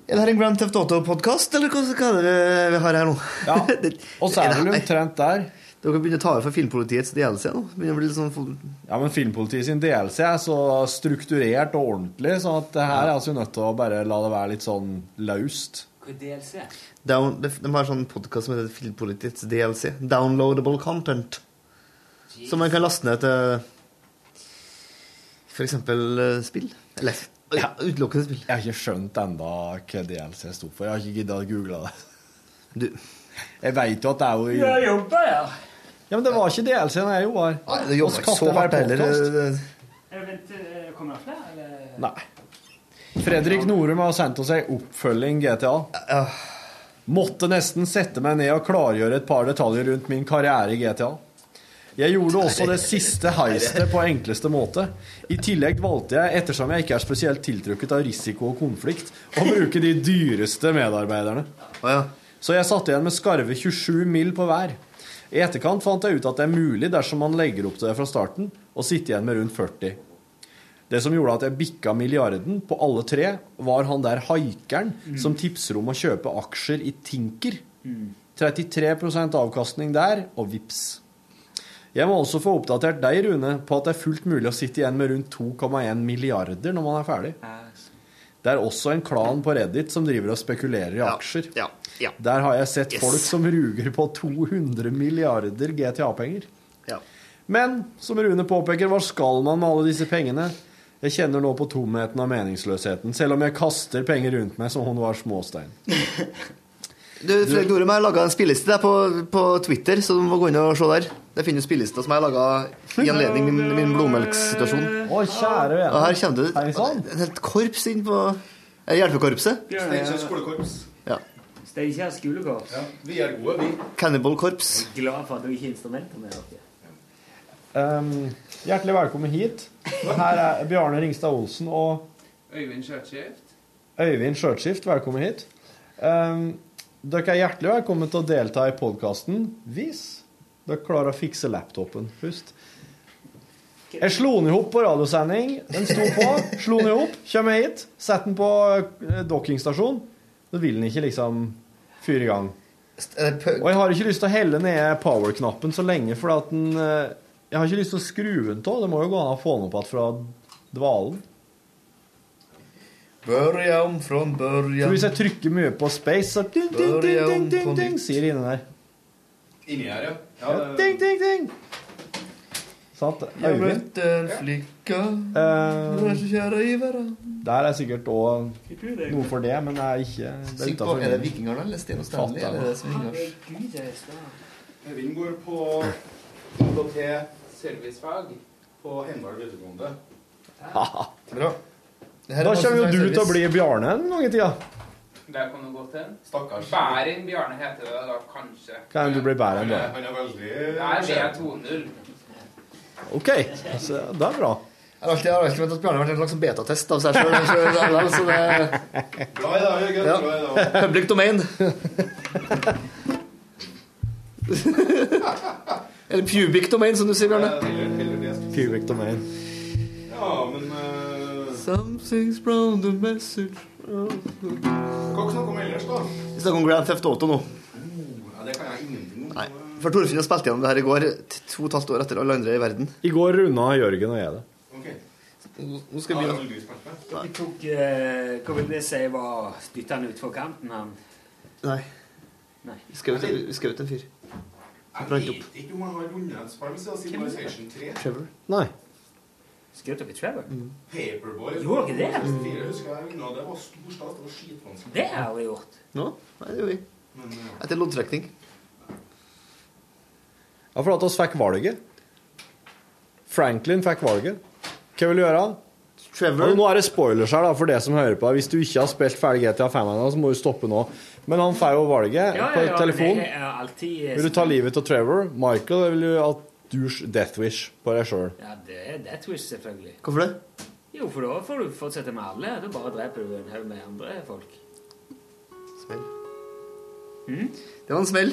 Er det her en Grand Theft Auto-podkast, eller hva, hva er det vi har her nå? Ja, og så er det vel omtrent der. Dere begynner å ta over for Filmpolitiets DLC nå? Begynner å bli litt sånn Ja, men Filmpolitiet sin DLC er så strukturert og ordentlig, så at det her er altså nødt til å bare la det være litt sånn løst. Hva er DLC? Down, de, de har sånn podkast som heter Filmpolitiets DLC. Downloadable content. Som man kan laste ned til f.eks. spill. Eller ja, utelukkende spill. Jeg har ikke skjønt enda hva DLC sto for. Jeg har ikke giddet å google det. Du. Jeg veit jo at det er jo Du Jeg jobber ja. Ja, men det var ikke DLC når jeg jobba her. Nei, det jobba ikke så hardt heller. Jeg eh, Kommer det flere, eller? Nei. Fredrik Norum har sendt oss ei oppfølging GTA. Måtte nesten sette meg ned og klargjøre et par detaljer rundt min karriere i GTA. Jeg gjorde også det siste heistet på enkleste måte. I tillegg valgte jeg, ettersom jeg ikke er spesielt tiltrukket av risiko og konflikt, å bruke de dyreste medarbeiderne. Så jeg satte igjen med skarve 27 mill. på hver. I etterkant fant jeg ut at det er mulig, dersom man legger opp til det fra starten, å sitte igjen med rundt 40. Det som gjorde at jeg bikka milliarden på alle tre, var han der haikeren som tipser om å kjøpe aksjer i Tinker. 33% avkastning der, og vips. Jeg må også få oppdatert deg, Rune, på at det er fullt mulig å sitte igjen med rundt 2,1 milliarder når man er ferdig. Det er også en klan på Reddit som driver og spekulerer i aksjer. Der har jeg sett Yes. folk som ruger på 200 milliarder GTA-penger. Ja. Men som Rune påpeker, hva skal man med alle disse pengene? Jeg kjenner nå på tomheten av meningsløsheten, selv om jeg kaster penger rundt meg som om det var småstein. Du, Fredrik Norum, jeg har laga en spilleliste der på, på Twitter, så du må gå inn og se der. Det finner du spillelister som jeg har laga i anledning min, min blodmelksituasjon. Å, kjære vene. Og her kommer det et helt korps inn på det Hjelpekorpset? Steinkjer skolekorps. Ja. Steinkjer skolekorps. Ja, Vi er gode, vi. Cannibal Korps. Jeg er glad for at du ikke er instrumenter med dere. Um, hjertelig velkommen hit. Her er Bjarne Ringstad Olsen og Øyvind Skjørtskift. Øyvind Skjørtskift. Velkommen hit. Um, dere er hjertelig velkommen til å delta i podkasten hvis dere klarer å fikse laptopen først. Jeg slo den i hop på radiosending. Den sto på. Slo den i hop, kommer hit, setter den på eh. Da vil den ikke liksom fyre i gang. Og jeg har ikke lyst til å helle ned power-knappen så lenge, for at den eh, Jeg har ikke lyst til å skru den av. Det må jo gå an å få den opp igjen fra dvalen. Börja om från børja hvis jeg trykker mye på space, så ding, ding, ding, ding, ding, ding, sier det inni der. Inni her, ja. Ja, ding, ding, ding. Sant? Jeg møtte en flikka Eh, Vi är så kjære i verden. Der er sikkert òg noe for det, men det er ikke det er, på, er det vikingene eller Sten og Stanley? Eller er det som Vingars? Øyvind går på IKT servicefag på Heimdal videregående. Bra. Da kommer jo du til å bli Bjarne en gang i tida. Det kan du gå til. Stakkars. Bærin Bjarne heter det da, kanskje. Kan du bli bedre enn det? Han er veldig Nei, det er 2-0. OK, Altså, det er bra. Jeg har alltid, jeg har alltid ment at Bjarne har vært en slags betatest av seg sjøl. Så det Bra i dag, Jørgen. Bra i dag. Public domain. Eller pubic domain, som du sier, Bjarne. Pubic domain. Ja, men uh, Something's brown, the message Hva snakker om ellers, da? Vi snakker om Grand Theft Auto nå. Ja, det kan jeg ingenting om. Nei. For Torfinn har spilt gjennom det her i går, to og et halvt år etter alle andre i verden. I går runda Jørgen og jeg det. Nå skal vi Ja, er. Vi tok eh, Hva vil det si var Dytta han utfor kanten, han? Nei. Nei. Vi skjøt vi en fyr. Jeg vet ikke om han har vunnet et spill siden Civilization 3. Trevor. Nei. Skjøt dere Trevor? Paperboy. Gjorde dere det? 4 husker jeg vunnet. Det var stor stas. Det var skitvanskelig. Det har jeg aldri gjort. Nå? Nei, det gjorde vi. Men, eh, Etter loddtrekning. Ja, for at oss fikk valget. Franklin fikk valget. Hva vil du gjøre? Trevor. Og nå er det spoilers her da, for det som hører på. Hvis du ikke har spilt ferdig GTA 5 ennå, så må du stoppe nå. Men han får jo valget Ja, på telefon. Vil du ta livet til Trevor? Michael vil jo at du death wish på deg sjøl. Ja, det er Death Wish, selvfølgelig. Hvorfor det? Jo, for da får du fortsette med alle. Da bare dreper du en haug med andre folk. Smell. Mm? Det var en smell.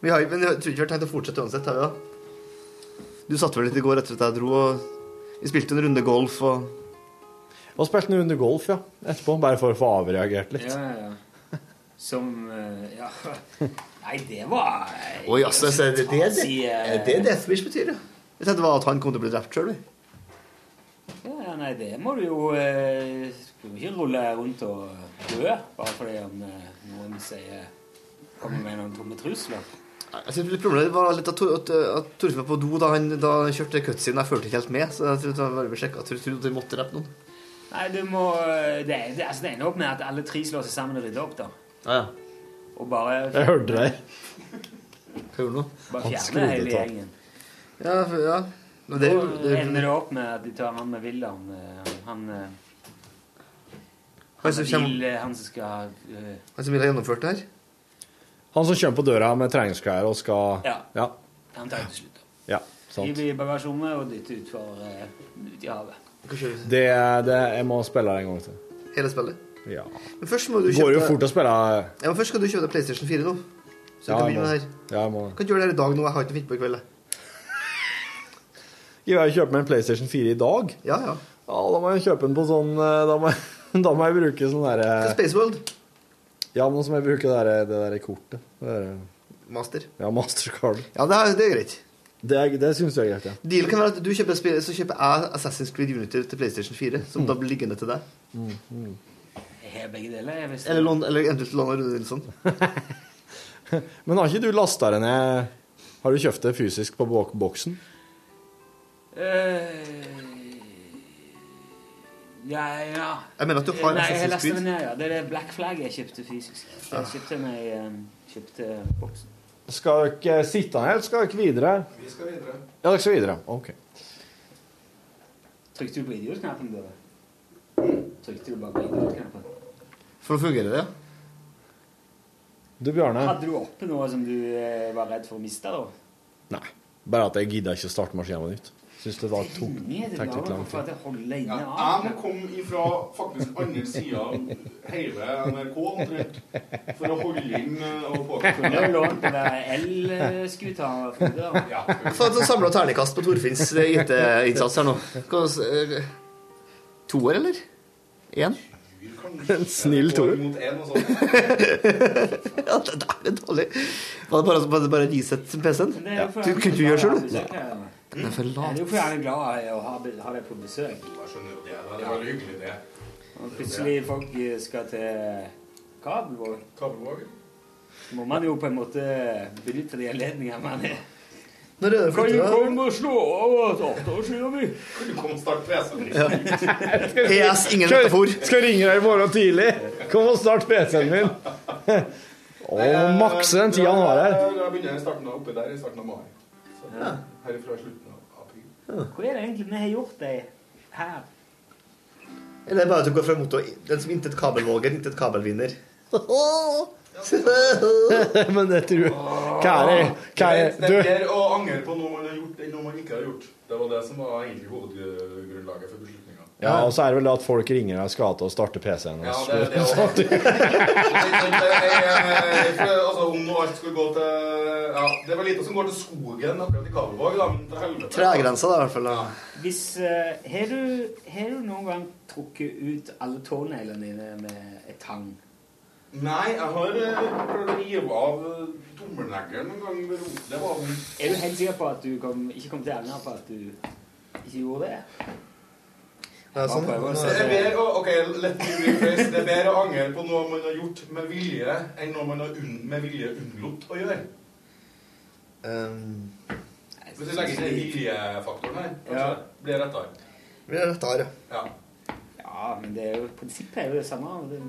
Vi har, men jeg tror ikke vi har tenkt å fortsette uansett, har vi da? Du satt vel litt i går etter at jeg dro, og vi spilte en runde golf og Og spilte en runde golf, ja. Etterpå. Bare for å få avreagert litt. Ja, ja, ja. Som eh, Ja. Nei, det var Oi, altså, så er det det, det, eh, er det Death Wish betyr, ja? Jeg tenkte det var at han kom til å bli drept sjøl. Ja, nei, det må du jo eh, Skal må ikke rulle rundt og dø bare fordi om eh, noen sier Kommer med noen tomme trusler. Jeg synes det Problemet var litt at, at, at Torfinn var på do da han, da han kjørte cutscene. Jeg følte ikke helt med, så jeg trodde det var bare sjekket. Jeg trodde de måtte drepe noen. Nei, du må eh, Det, det, altså, det ender opp med at alle tre slår seg sammen og rydder opp, da. Ja, ja. Og bare Jeg hørte deg. Hva gjorde du? Bare Han fjerne skrudde hele gjengen. Ja, for, ja. Men det, det, det, ender det opp med at de tar han med Wilhelm. Han Han eh, Han som han, vil, eh, han som skal uh, Han som vil ha gjennomført det her? Han som kommer på døra med treningsklær og skal Ja. Ja. Han tar det til slutt. ja sant. Hiver i bagasjerommet og dytter utfor uh, ut i havet. Det, det Jeg må spille det en gang til. Hele spillet? Ja. Men først må du Det går jo fort å spille Ja, men først skal du kjøpe deg PlayStation 4 nå. Så Ja, kan jeg begynne med det her. Ja, jeg må Kan ikke gjøre det her i dag nå. Jeg har ikke fint på i kveld. jeg. Jeg kjøpe meg en PlayStation 4 i dag. Ja, ja. Da må jeg kjøpe den på sånn eh, Da må jeg, da må jeg bruke sånn derre Spaceworld. Ja, men så må jeg bruke det der, det der kortet. Det der, Master. ja, Mastercard. Ja, det er, det er greit. Det, er- det syns du er greit, ja. Deal kan være at du kjøper så kjøper jeg Assassin's Creed Unity til PlayStation 4, som da blir liggende til deg. Mm, mm. Har begge deler. Eller, lån, eller endelig låne Rune Nilsson. Men har ikke du lasta det ned Har du kjøpt det fysisk på bok boksen? Uh, ja, ja. Jeg mener at du har Nei, jeg lastet Creed. ned, ja. Det er det Black Flag jeg kjøpte fysisk. Ja. Jeg kjøpte meg eh, kjøpte boksen. Skal dere sitte ned, eller skal dere videre? Vi skal videre. Ja, dere skal videre. OK. Trykte du på idiotknappen da? Trykte du bare på idiotknappen? For å fungere det. Du, Bjarne? Hadde du oppe noe som du eh, var redd for å miste, da? Nei. Bare at jeg gidda ikke å starte maskinen på nytt. Syns det var tok, litt lang tid. Ja, jeg må komme ifra faktisk andre sida hele NRK omtrent for å holde inn eh, og Kunne jo lånt den el-skuta. Ja. Få et samla terningkast på Torfinns IT-innsats her nå. Hva, eh, to år, eller? Én? En snill toer. Mot en og sånn. ja, det er er dårlig. Var det bare, å det bare reset PC-en? For Du kunne ikke gjøre sjøl, du. Den er for lat. Det er jo for han er glad i å ha, ha deg på besøk. Jeg skjønner jo det. Det er veldig hyggelig, det. Og plutselig folk eh, skal til Kabelvåg. Kabelvåg? Må man jo på en måte benytte de anledningene man er. Når er det Kan du komme og slå av dataskyen mi? Kan du komme og starte PC-en? Ja. PS, ingen metafor. Skal ringe deg i morgen tidlig. Kom og start PC-en min. Og makse den tida han har her. Jeg begynner i starten av, oppe der i starten av mai. Ja. herifra slutten av april. Hva er det egentlig vi har gjort det her? Eller bare at du går fra motor Den som intet kabelvåger, intet kabelvinner. Men det tror Hva er det? Hva er Det det? er å angre på noe man har gjort, enn noe man ikke har gjort. Det var det som var egentlig hovedgrunnlaget for beslutninga. ja, og så er det vel det at folk ringer deg skal til å starte PC-en. Ja, det er det så- også. altså, om nå alt skulle gå til Ja, det var lite som går til skogen akkurat i Kabelvåg, da, men til helvete. Tregrensa, da, i hvert fall. Hvis, eh, har, du, har du noen gang trukket ut alle tåneglene dine med et tang? Nei, jeg har eh, prøvd å rive av eh, tommelneglen en gang. Det var vel Er du helt sikker på at du kom, ikke kom til å angre på at du ikke gjorde det? Sånn. Bare prøve å Det er bedre å, ok, let me. Det er bedre å angre på noe man har gjort med vilje, enn noe man har unn, med vilje unnlot å gjøre. Um, Hvis du legger til den viljefaktoren her, kanskje Ja. blir det rettere. Blir det rettere, Ja. Ja, men det er jo, prinsippet er jo det samme. Det,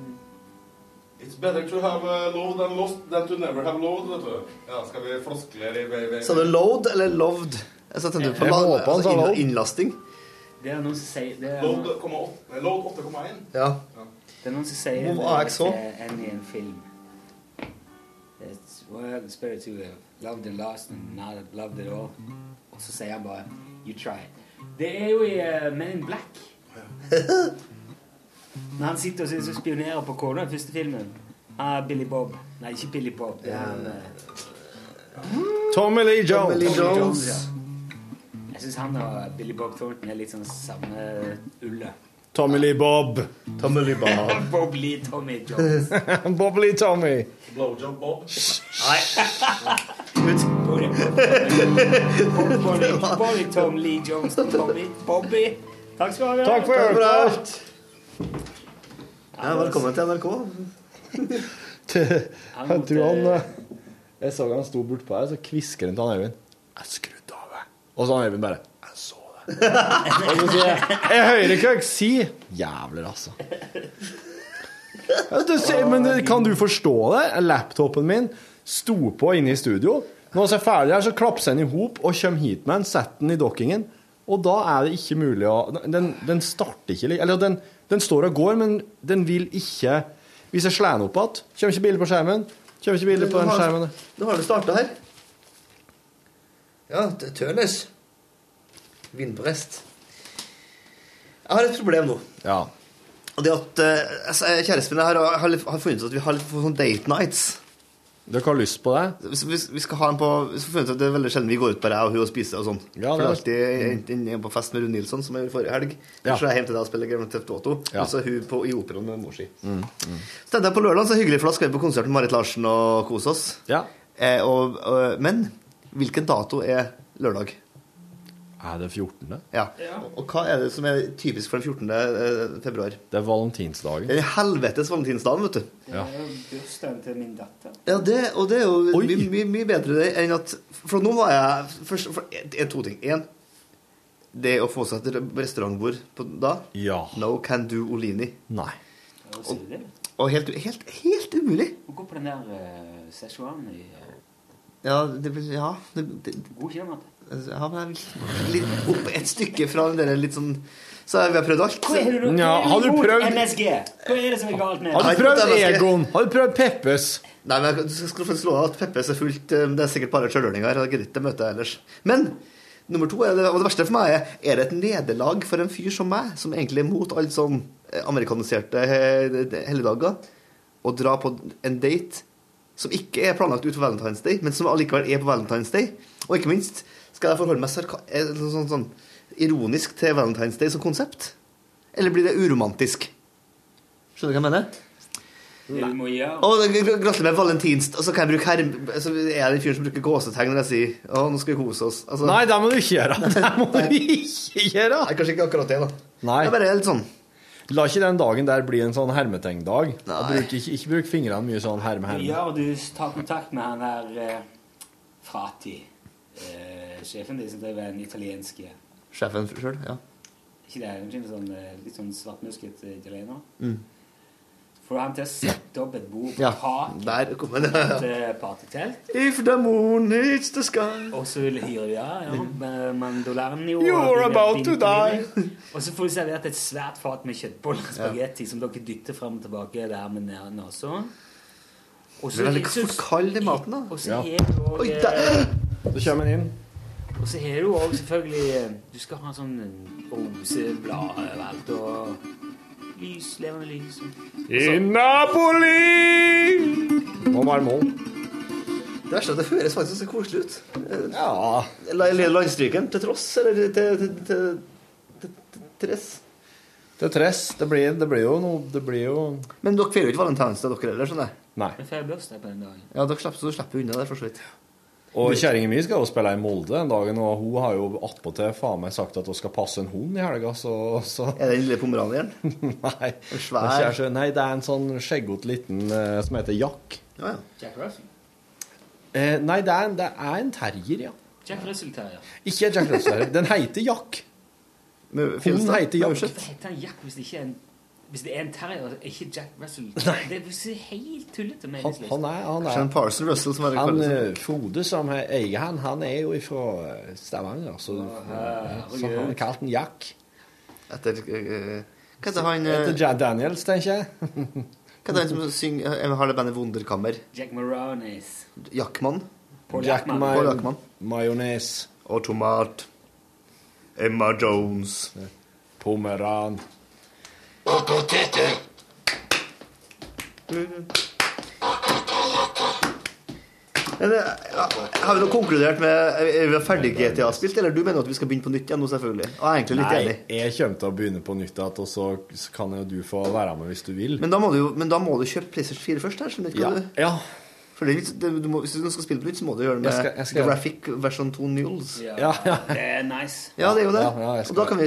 It's better to have uh, loved and lost than to never have loved, vet du. Ja, skal vi floskle i baby? Sa du load eller loved? Jeg satte du på Jeg håper han sa altså, load. innlasting. det er noen som sier det er, Load noen, load 8,1. Ja. det er noen som sier Hvor så? til i en film. It's, well, the spirit have loved and lost and not loved at all. Og så sier han bare You try. Det er jo i uh, Men in Black. Når han sitter og synes spionerer på kona i første filmen. Ah, Billy Bob. Nei, ikke Billy Bob. Det er han eh, Tommy Lee Jones. Tommy Lee Tommy Jones. ja. Jeg syns han og Billy Bob Thornton er litt sånn samme ulle. Tommy Lee Bob. Tommy Lee Bob. Bob Lee Tommy Jones. Bob Lee Tommy. Blowjob Bob. Nei. Ut. Bobby, Bobby Tom Lee Jones Bobby. Bobby. Takk skal du ha. Takk for alt. Ja, velkommen til NRK. Jeg tror han eh, Jeg så han sto bortpå her, så kvisker han til han Øyvind. Jeg skrudde av, jeg. Og så han Øyvind bare Jeg så det. Og så sier jeg Jeg hører ikke hva dere sier. Jævler, altså. Ja, du ser, men kan du forstå det? Laptopen min sto på inne i studio. Når vi er ferdig her, så klapser den i hop og kommer hit med den, setter den i dokkingen. Og da er det ikke mulig å Den, den starter ikke Eller den, den står og går, men den vil ikke Hvis jeg slår den opp igjen, kommer ikke bildet på skjermen. Kommer ikke bildet på den skjermen. Nå har det starta her. Ja, det Tørnes. Vindprest. Jeg har et problem nå. Ja. Og det at eh, altså, Kjæresten min har, har, har funnet ut at vi har litt sånn date nights. Dere har lyst på det? Vi, vi, skal ha en på Det er veldig sjelden vi går ut bare jeg og hun og spiser og sånn. Ja, For det er det er- alltid en, inne på fest med Rune Nilsson, som jeg gjorde forrige helg. Ja. Så jeg hjem til deg og spiller Grand Theft Auto. Ja. Og så er hun på, i operaen med mor si. Mm, mm. Så på lørdag så hyggelig, for da skal vi på konsert med Marit Larsen og kose oss. Ja. Eh, og, og, men hvilken dato er lørdag. Er det 14.? Ja. Og hva er det som er typisk for den 14. eh, februar? Det er valentinsdagen. Den helvetes valentinsdagen, vet du. Det er jo bursdagen til min datter. Ja, det, og det er jo mye, mye, mye bedre det enn at For nå var jeg først, for, det er to ting. Én, det å få seg et restaurantbord på da. Ja. No can do Olini. Nei. Det? Og helt, helt, helt umulig. Gå på den der uh, Szechuan i uh, Ja, det, blir- ja, det, det, God kjønmat. Ja men vel litt opp et stykke fra den der litt sånn Så vi har prøvd alt. Hva er det du, Ja, har du prøvd- MSG? Hva er det som er galt med Har du prøvd Egon? Har du prøvd Peppes? Nei, men Du skal få slå av at Peppes er fullt eh, Det er sikkert bare sjølørninger. Jeg gidder ikke møte ellers. Men nummer to, er det, og det verste for meg, er er det et nederlag for en fyr som meg, som egentlig er mot alle sånn eh, amerikaniserte eh, helligdager, å dra på en date som ikke er planlagt ut for Valentine's Day, men som allikevel er på Valentine's Day. Og ikke minst skal jeg forholde meg sarka eh, sånn, sånn, sånn ironisk til Valentine's Day som konsept. Eller blir det uromantisk? Skjønner du hva jeg mener? Må gjøre Og gr- gratulerer med valentins... Og så kan jeg bruke herm... Så er jeg den fyren som bruker gåsetegn når jeg sier Å, nå skal vi kose oss. Altså, Nei, det må du ikke gjøre. Det må du ikke gjøre. Nei, kanskje ikke akkurat det, da. Nei. Det er bare helt sånn La ikke den dagen der bli en sånn hermetegndag. Bruk, ikke, ikke bruk fingrene mye sånn herme, herme. Ja, og du tar kontakt med han der eh, Frati, eh, sjefen deres som driver en italiensk Er Sjefen sjøl, ja. Ikke det? en er sånn, eh, litt sånn svartmusket eh, italiener. Mm. Får han til å sette opp et bord på Ja, taket det. et eh, partytelt. If the moon hits the sky Og så hyrer av ja, mandolaren jo You're about to die. Og så får du servert et svært fat med kjøttboller og spagetti som dere dytter fram og tilbake der med nærene også Og Det er for kald i maten, da. Og så Ja. det også, Oi, eh, der. Så kommer han inn. Og så har du òg selvfølgelig eh, Du skal ha sånn eh, roseblad overalt og lys, levende lys. I Napoli! Og marmor. Det verste er at det høres faktisk så koselig ut. Ja. Landstryken til tross, eller til, til, til, til, til tress. Er tress. Det blir, det blir jo noe Det blir jo Men dere feirer jo ikke valentinsdag, dere heller, skjønner jeg. Nei. Vi bursdag på den dagen. Ja, dere slipper, så du slipper unna det, for så vidt. Og kjerringa mi skal jo spille i Molde den dagen, og hun har jo attpåtil faen meg sagt at hun skal passe en hund i helga, så, så Er det den lille pomeranieren? Nei. En svær Det Nei, det er en sånn skjeggete liten uh, som heter Jack. Ja, ja. Jack Russell. Eh, nei, det er, en- det er en terrier, ja. Jack Russell Terrier. Ikke Jack Russell. Den heter Jack. Hun heter Jack. Hvorfor heter han Jack hvis det ikke er en hvis det er en terrier, og ikke Jack Russell? Det er helt tullete. med Han, er, han er, han er Parson Russell som er det han, eh, Frode som er- eier han, han er jo fra Stavanger, så, så han er kalt en Jack. Etter eh, Hva heter han Etter eh, Jack Daniels, tenker jeg. Hva heter han som synger eh, Har det bandet Wunderkammer? Jack Maronis. Jackman? Paul Jack Jackman. Jackman. Majones. Og tomat. Emma Jones. Pomeran. Og poteter. Men, eh, har vi nå konkludert med Er vi ferdig GTA-spilt, eller du mener at vi skal begynne på nytt igjen nå, selvfølgelig? Og jeg er egentlig litt Nei, enig. jeg kommer til å begynne på nytt igjen, og så så kan jo du få være med hvis du vil. Men da må du, men da må du kjøpe PlayStation 4 først. her, skjønner ikke Ja. du... ja. For det, er litt- det, du må, Hvis du skal spille på nytt, så må du gjøre det med Jeg skal- jeg skal- Graphic version 2 Nules. Ja. Ja, ja. Det er nice. Ja, det er jo det. Ja, ja, Og da kan vi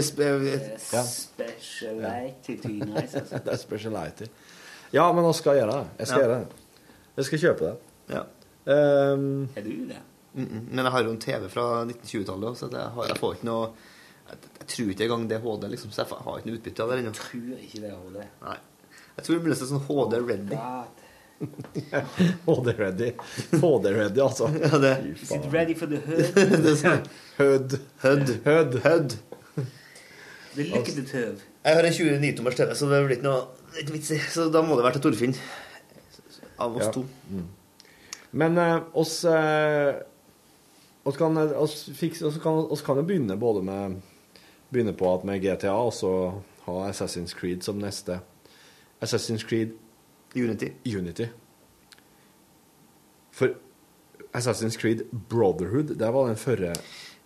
Ja. Speciality nice, altså. det er speciality. Ja, men nå skal jeg gjøre det. Jeg skal Ja. gjøre det. Jeg skal kjøpe det. Ja. Ehm, Er du det? Mm -mm. Men jeg har jo en TV fra 1920-tallet, så jeg, har, jeg får ikke noe jeg, jeg tror ikke engang det er HD, liksom, så jeg har ikke noe utbytte av det ennå. Tror ikke det er HD. Nei. Jeg tror det blir nesten sånn HD ready. HD ready. HD ready, altså. Ja, det. Is it ready for the hood? Hood, hood, hood. Hødd. Hødd. The lickety tøv. Jeg har en 29-tommers TV, så det blir ikke noe det vits i. Så da må det være til Torfinn. Av oss Ja. to. Men eh, oss, eh, oss kan, oss, fikse, oss, kan, oss kan jo begynne både med Begynne på at med GTA, og så ha Assassin's Creed som neste. Assassin's Creed Unity. Unity. For Assassin's Creed Brotherhood, det var den forrige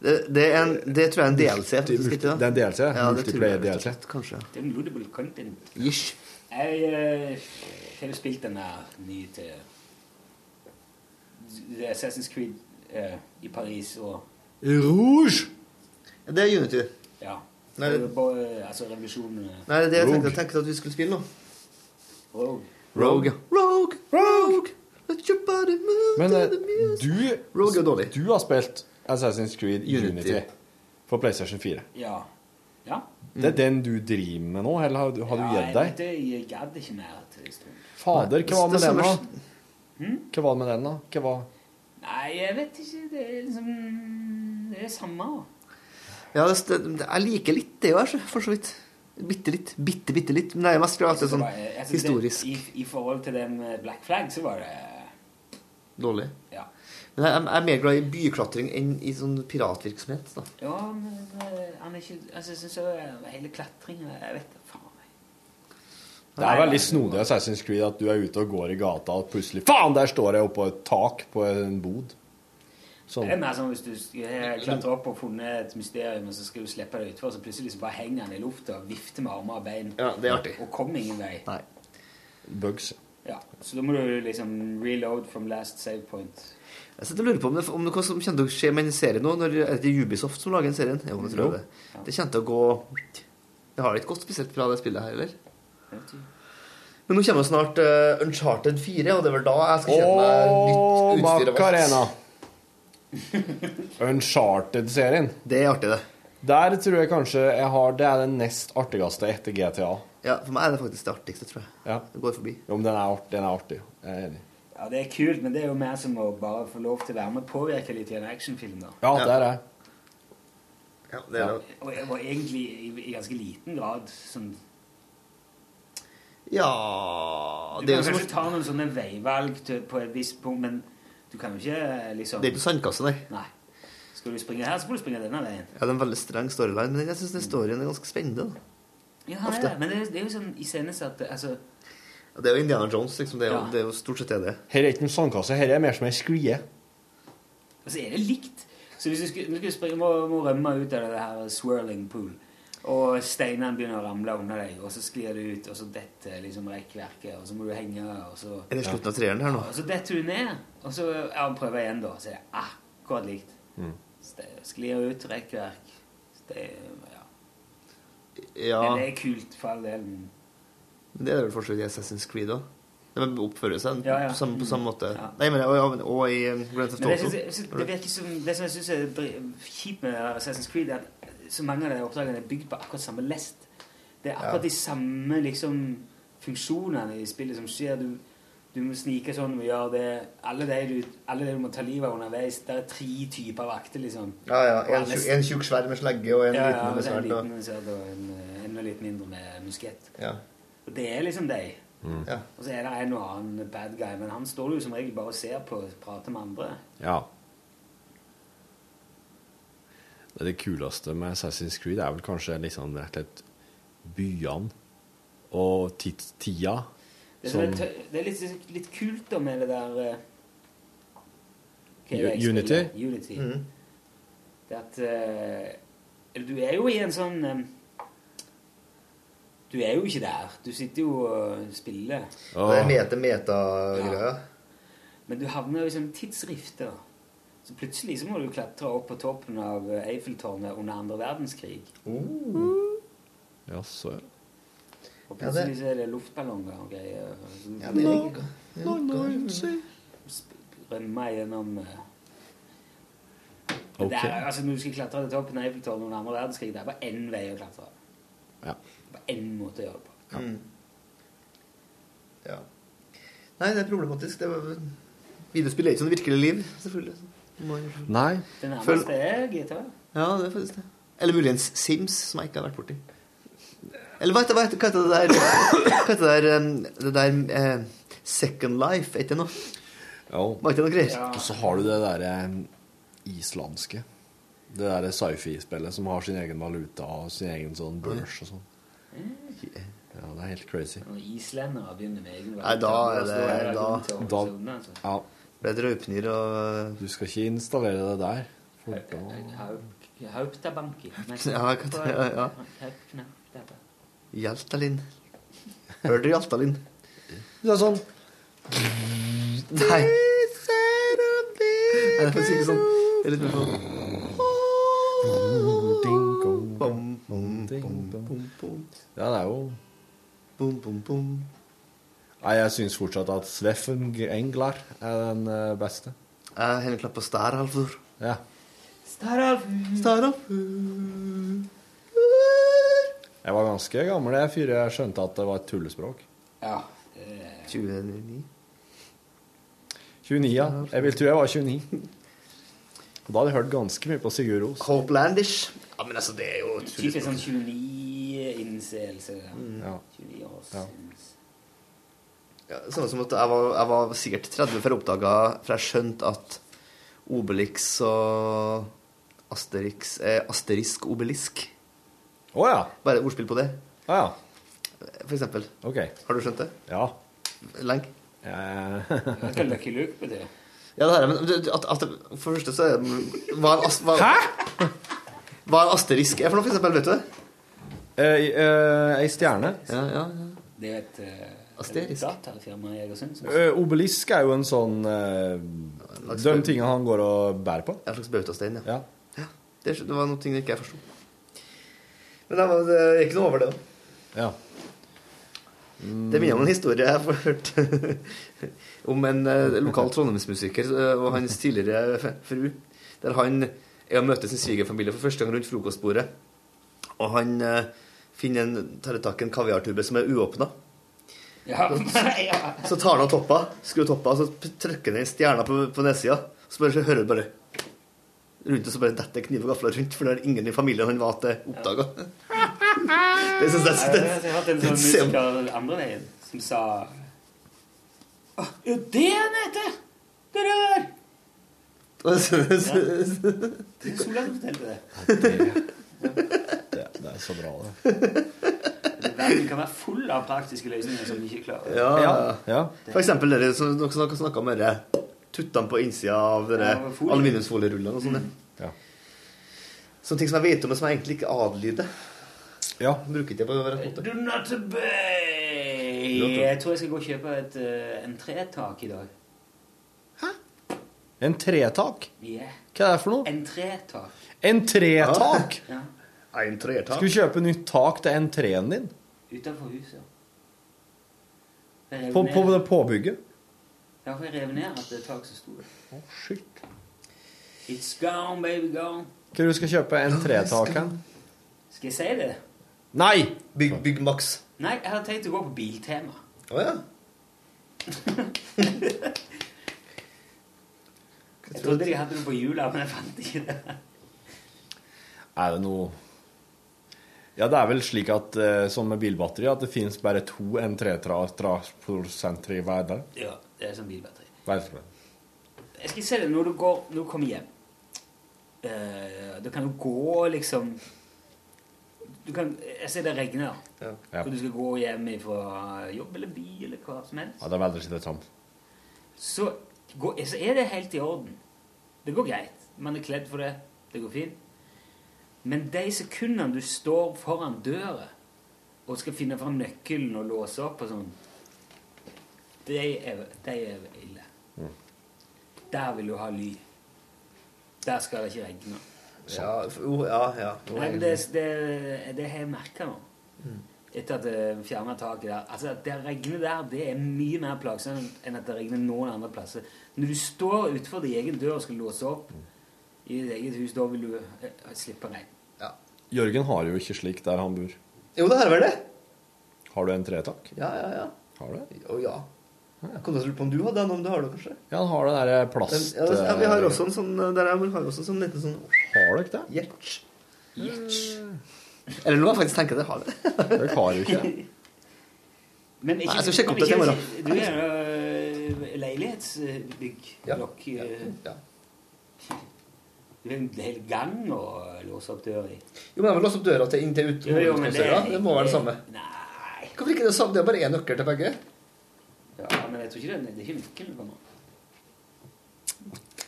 Det, det, er en, det tror jeg er en DLC. Det er en DLC? Ja, det tror jeg, Multiplayer rett og DLC? slett, Kanskje. Downloadable content. Ish. Jeg eh, har jo spilt den der nye til det er Assassin's Creed uh, i Paris og Rouge! Det er Unity. Ja. Nei, Det er bare, altså revolusjonen eh, Nei, det er det jeg tenkte, tenkte at vi skulle spille nå. Rogue. Rogue. Rogue, Rogue, let your body move Men to eh, the music. du, Rogue er dårlig. du har spilt Assassin's Creed Unity. Unity, for PlayStation 4. Ja. Ja. Det er den du driver med nå, eller har, du- ja, du gitt deg? Jeg, det, jeg gadd ikke mer til en stund. Fader, hva var med den, da? Hm? Hva var med den, da? Hva var Nei, jeg vet ikke. Det er liksom Det er samme. Ja, det, det, jeg liker litt det òg, for så vidt. Bitte litt. Bitte, bitte litt. Men det er mest at det er sånn det, historisk Det, i, I forhold til den med Black Flag, så var det dårlig. Ja. Men jeg, jeg er mer glad i byklatring enn i sånn piratvirksomhet. da. Ja, men eh, han er ikke Altså, jeg syns hele klatringen Jeg vet da faen. Det er veldig snodig Assassin's Creed at du er ute og går i gata, og plutselig Faen, der står jeg oppå et tak på en bod. Sånn. Det er mer som hvis du klatrer opp og funnet et mysterium, og så skal du slippe det utfor, så plutselig så bare henger han i lufta og vifter med armer og bein. Ja, det er artig. Og kommer ingen vei. Nei. Bugs. Ja, Så da må du liksom reload from last save point. Jeg sitter og lurer på om det, om det hva som kommer til å skje med en serie nå. Når, er det Ubisoft som lager en serien? Jo, det tror jeg det. Det kommer til å gå Det har ikke gått spesielt bra, det spillet her, eller? Men nå kommer jo snart uh, Uncharted 4, og det er vel da jeg skal kjenne meg nytt utstyr. Macarena. Uncharted-serien. Det er artig, det. Der tror jeg kanskje jeg har Det er den nest artigste etter GTA. Ja, for meg er det faktisk det artigste, tror jeg. Ja. Det går forbi. Jo, men den er, artig, den er artig. Jeg er enig. Ja, det er kult, men det er jo mer som å bare få lov til å være med og påvirke litt i en actionfilm, da. Ja, det er det. Ja, det er det. Og, og egentlig i, i ganske liten grad sånn Ja Du Det er kan som kanskje ta noen sånne veivalg til, på et visst punkt, men du kan jo ikke liksom Det er ikke sandkasse, nei. Nei. Skal du springe her, så får du springe denne veien. Ja, det er en veldig streng storyline, men jeg syns storyen er ganske spennende. da. Ja, det Ofte. er, men det, er- det er jo sånn iscenesatt altså, Ja, Det er jo Indiana Jones, liksom. Det er jo, Ja. det er jo stort sett det det er. Her er ikke noen sandkasse, her er mer som ei sklie. altså, er det likt. Så hvis du skulle, du skulle springe, må, må rømme ut av det her swirling pool, og steinene begynner å ramle under deg, og så sklir du ut, og så detter liksom rekkverket, og så må du henge, og så Er det slutten av treeren her nå? Og så detter du ned, og så ja, prøver jeg igjen, da. Så er det akkurat likt. Mm. Sklir ut, rekkverk det, ja. Ja. Men det er kult, for all del. det er det vel fortsatt i Assassin's Creed òg. De oppfører seg Ja, ja. På, samme, på samme måte. Nei, men og, og, i um, Grand Theft Auto. det, synes Det som jeg syns er kjipt med Assassin's Creed, er at så mange av de oppdragene er bygd på akkurat samme lest. Det er akkurat Ja. de samme liksom funksjonene i spillet som skjer. Du, du må snike sånn, du må gjøre det Alle de du, alle de du må ta livet av underveis. Det er tre typer vakter, liksom. Ja, ja. Og En, en tjukk sverd med slegge og en ja, liten med og så en liten sverd og en eh, enda litt mindre med muskett. Ja. Og det er liksom de. Ja. Og så er det en og annen bad guy, men han står jo som regel bare og ser på og prater med andre. Ja. Det, er det kuleste med Assassin's Creed er vel kanskje liksom rett og slett byene og tids, tida. Det er, Som, det er litt, litt kult da med det der eh, det Unity? Unity. Mhm. Det at uh, Du er jo i en sånn um, Du er jo ikke der. Du sitter jo og spiller. Det er mete, meta-greia. Men du havner jo i sånn tidsrifter. Så plutselig så må du klatre opp på toppen av eh, Eiffeltårnet under andre verdenskrig. Ja, så Og plutselig så er det luftballonger og greier. Ja, det liker Rømme gjennom eh, Ok. det er, altså, Når du skal klatre til toppen av Eiffeltårnet under andre verdenskrig, det er bare én vei å klatre. Ja. Bare én måte å gjøre det på. Mm. Ja. Nei, det er problematisk. Det var... Videospill er ikke sånn virkelig liv, selvfølgelig. Nei. Det nærmeste er GTA. Ja, det er faktisk det. Eller muligens Sims, som jeg ikke har vært borti. Eller hva heter, hva heter, det der Hva heter det der, um, det der eh, Second Life? Er ikke det noe? Jo. Var ikke det noe greier? Og så har du det derre islandske. Det derre sci-fi-spillet som har sin egen valuta og sin egen sånn børs og sånn. Ja, det er helt crazy. Når islendere begynner med egen Nei, da er det Da, Da, da altså. Ja. Bedre åpner og eh, Du skal ikke installere det der. Hauptabanki. Ja, ja. Hjaltalin. Hører du Hjaltalin? Du er sånn Nei. Jeg får si det sånn. sånn- ja, det er jo Bom, bom, bom. Nei, jeg syns fortsatt at Sveffen Englar er den eh, beste. Jeg holder klart på Stæralfur. Ja. Stæralfur. Jeg var ganske gammel jeg før jeg skjønte at det var et tullespråk. Ja. 29. 29, ja. Jeg vil tro jeg var 29. Og da hadde jeg hørt ganske mye på Sigurd Ros. Hopelandish. Ja, men altså, det er jo et Typisk sånn tullespråk. 29-innseelse. Ja. 29 års Ja. Ja, sånn som at jeg var, jeg var sikkert 30 før jeg oppdaga For jeg skjønte at Obelix og Asterix er asterisk obelisk. Å ja. Bare ordspill på det. Å ja. For eksempel. Okay. Har du skjønt det? Ja. Lenge? Hva Lucky Luke det. Ja, det her, men at, at, For det første så er det Hva en, hva, Hæ?! Hva en asterisk er for noe, for eksempel, vet du det? Ei, eh, Ei stjerne. Ja, ja, ja. Det er et uh, Asterisk. datafirma i Egersund. som- Eh, obelisk er jo en sånn uh, De tingene han går og bærer på. En slags bautastein, ja. Det, det var noen ting jeg ikke forsto. Men det, var, det er ikke noe over det. da. Ja. Det minner om en historie jeg har hørt om en eh, lokal trondheimsmusiker og hans tidligere fru. Der han er og møter sin svigerfamilie for første gang rundt frokostbordet. Og han eh, finner en, tar tak i en kaviartube som er uåpna. Ja. ja. Så tar han av toppa, skrur toppa, så trykker han inn stjerna på, på nedsida. Så bare så hører du bare rundt, og så bare detter kniv og gafler rundt, for det er ingen i familien han var til oppdaga. Det synes jeg er har- jeg har hatt en sånn det musiker andre veien som sa «Å, Ja, det er han heter! Det der! Det er Sola som fortalte det. Det, det er så bra, det. Verden kan være full av praktiske løsninger som vi ikke klarer. Ja, ja. For eksempel dere som dere snakka om dere tuttene på innsida av dere Ja, aluminiumsfolierullene og sånn. Ja. Sånne ting som jeg vet om, men som jeg egentlig ikke adlyder. Ja. Bruker ikke det på rett måte. Do not obey! Jeg tror jeg skal gå og kjøpe et, uh, en tretak i dag. Hæ? En tretak? Yeah. Hva er det for noe? En tretak. En tretak? Ja. En tretak? Skal du kjøpe nytt tak til entreen din? Utenfor huset. ja. På, på det påbygget? Ja, for jeg rev ned at det tak som sto der. Å, shit. It's gone, baby, gone. Hva er du skal kjøpe en tretak hen? Skal jeg si det? Nei! Bygg, bygg Max. Nei, jeg hadde tenkt å gå på Biltema. Å ja. Jeg trodde de hadde det på jula, men jeg fant ikke det. Er det noe Ja, det er vel slik at sånn som med bilbatteri, at det finnes bare to N3-prosenter i verden. Ja, det er som bilbatteri. Hvorfor det? Jeg skal se det når du går når du kommer hjem. Uh, du kan jo gå liksom du kan, Jeg ser det regner. Ja. Og du skal gå hjem fra jobb eller by eller hva som helst. Ja, det er veldig slitsomt. Så, så er det helt i orden. Det går greit. Man er kledd for det. Det går fint. Men de sekundene du står foran døra og skal finne fram nøkkelen og låse opp og sånn, de er, de er ille. Mm. Der vil du ha ly. Der skal det ikke regne. Ja, jo, ja, ja. Jo, Nei, det, det, det har jeg merka nå. Mm. Etter at jeg fjerna taket der. Altså, at Det regnet der det er mye mer plagsomt enn at det regner noen andre plasser. Når du står utenfor din egen dør og skal låse opp i ditt eget hus, da vil du eh, slippe regn. Jørgen har jo ikke slik der han bor. Jo, det er vel det. Har du en tretakk? Ja, ja, ja. Har du det? Jo, ja. Jeg kunne lurt på om du hadde en, om du har det, kanskje? Ja, han har det der plast... Den, ja, det- ja, vi har også en sånn der jeg har også en sånn liten sånn Har dere det? Gjerts. Eller nå må jeg faktisk tenke jeg Har det. Dere har jo ikke det. Men ikke, Nei, jeg skal sjekke opp det til i morgen. Du er jo leilighetsbygg. Ja. Lokk, Ja. Ja. Har en hel gang å låse opp døra i. Jo, men de må låse opp døra til inn til ut Jo, jo, det- Det må være det samme. Nei. Hvorfor ikke det samme? Det er bare én nøkkel til begge. Ja, men jeg tror ikke det, det er ikke nøkkelen kommer.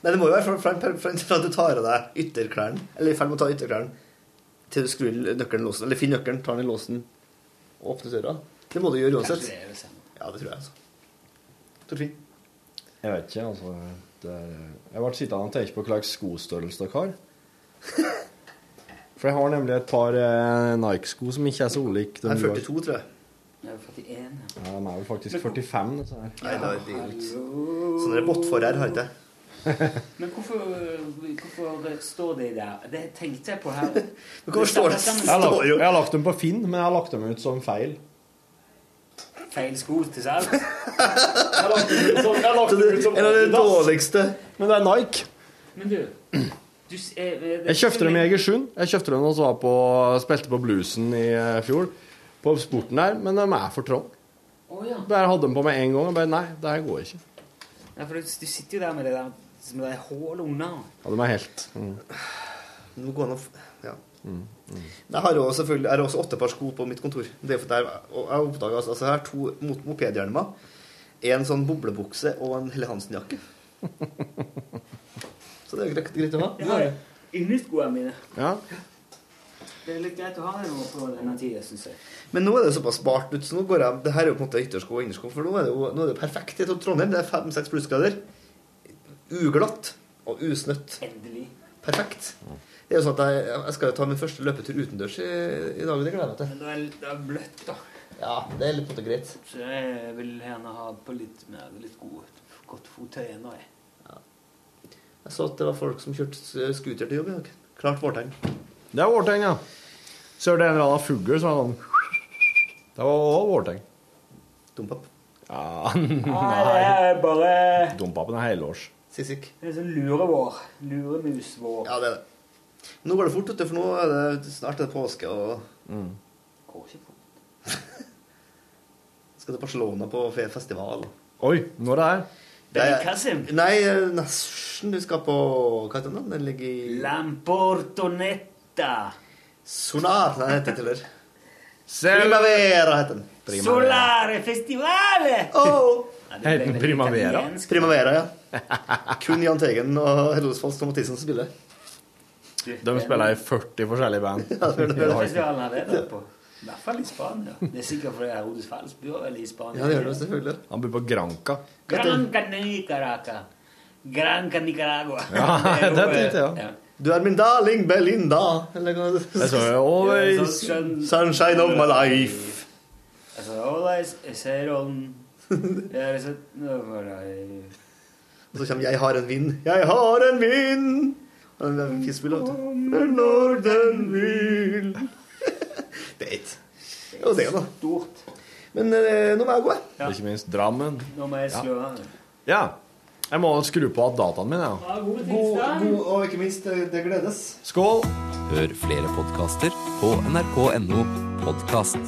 Nei, det må jo være fra, fra, fra, fra, du tar av deg ytterklærne, eller i ferd med å ta ytterklærne, til du skrur nøkkelen i låsen, eller finner nøkkelen, tar den i låsen og åpner døra. Det må du gjøre uansett. Det. Ja, det tror jeg, altså. Torfinn? Jeg vet ikke, altså. Det er, jeg ble sittende og tenke på hva slags skostørrelse dere har. For jeg har nemlig et par eh, Nike-sko som ikke er så ulike. Jeg er 42, tror jeg. Det er 41. Ja, de er vel faktisk 45. disse her. Nei, det er det er ikke. Sånne båtforher har ikke jeg. Men hvorfor, hvorfor står de der? Det tenkte jeg på her. Men hvorfor står det- Jeg jeg har lagt dem på Finn, men jeg har lagt dem ut som feil. Feil sko til salgs? Jeg lagt ut som, jeg lagt ut som En av de dårligste Men det er Nike. Men du, du er, eh, eh, Jeg kjøpte dem i Egersund. Jeg kjøpte dem da jeg på, spilte på Bluesen i eh, fjor. På sporten der, men de er for trang. Oh, ja. Jeg hadde dem på med en gang og bare Nei, det her går ikke. ja. For du, du sitter jo der med det der som det er hull under. Ja, de er helt mm. Nå går det an å. Mm. Mm. Jeg har også selvfølgelig jeg har også åtte par sko på mitt kontor. Det er for der, og jeg oppdaget, altså, altså, jeg har to mot- mopedhjelmer, en sånn boblebukse og en Helle Hansen-jakke. Så det er greit, greit å ha. Jeg har inneskoene mine. Ja. Det er litt greit å ha det nå på denne tida, syns jeg. Men nå er det såpass spart ut, så nå går jeg Det her er jo på en måte yttersko og innersko, for nå er det jo nå er det perfekt i Trondheim. Det er fem-seks plussgrader. Uglatt og usnøtt. Endelig. Perfekt. Det er jo sånn at jeg, jeg skal jo ta min første løpetur utendørs i, i dag. Det gleder jeg meg til. Men det er, det er bløtt, da. Ja, det er litt på en måte greit. Så jeg vil gjerne ha på litt mer litt god, godt fottøy ennå, jeg. Jeg så at det var folk som kjørte scooter til jobb i dag. Klart vårtegn. Det er vårtegn, ja. Så er det en eller annen fugl som er sånn Det var òg vårtegn. Dompap. Ja, Nei, nei det er bare Dompapen er helårs. Sissik. Det er sånn lurevår. Luremusvår. Ja, det er det. Nå går det fort, for nå er det snart er det påske og mm. Går ikke fort. Skal til Barcelona på festival. Oi, når det er? Det er Kasim? Nei, nesten. Du skal på Hva heter den? Den ligger i Lamportonetta. Sonar, den heter den. Primavera heter den. Solare festivale! Oh. Heter den Primavera? Primavera, ja. Kun Jahn Teigen og Helos Fals og Mathisen spiller. De spiller i 40 forskjellige band. Ja, det er. I hvert fall i Spania. Det er sikkert fordi Herodes Fels bor vel i Spania. Ja, det gjør det selvfølgelig. Han bor på Granca. Granca Nicaraca. Granca Nicaragua. Ja, det tenkte jeg ja. Du er min darling Belinda. Eller hva det Always sunshine of my life. Always, Og så kommer 'Jeg har en vind'. Jeg har en vind! Når den vil Det er ikke Jo, det da. Stort. Men eh, nå må jeg gå, jeg. Ikke minst Drammen. Nå må jeg slå av. Ja. Jeg må skru på dataen min, ja. Ja, God, god, og ikke minst, det, det gledes. Skål! Hør flere podkaster på nrk.no podkast.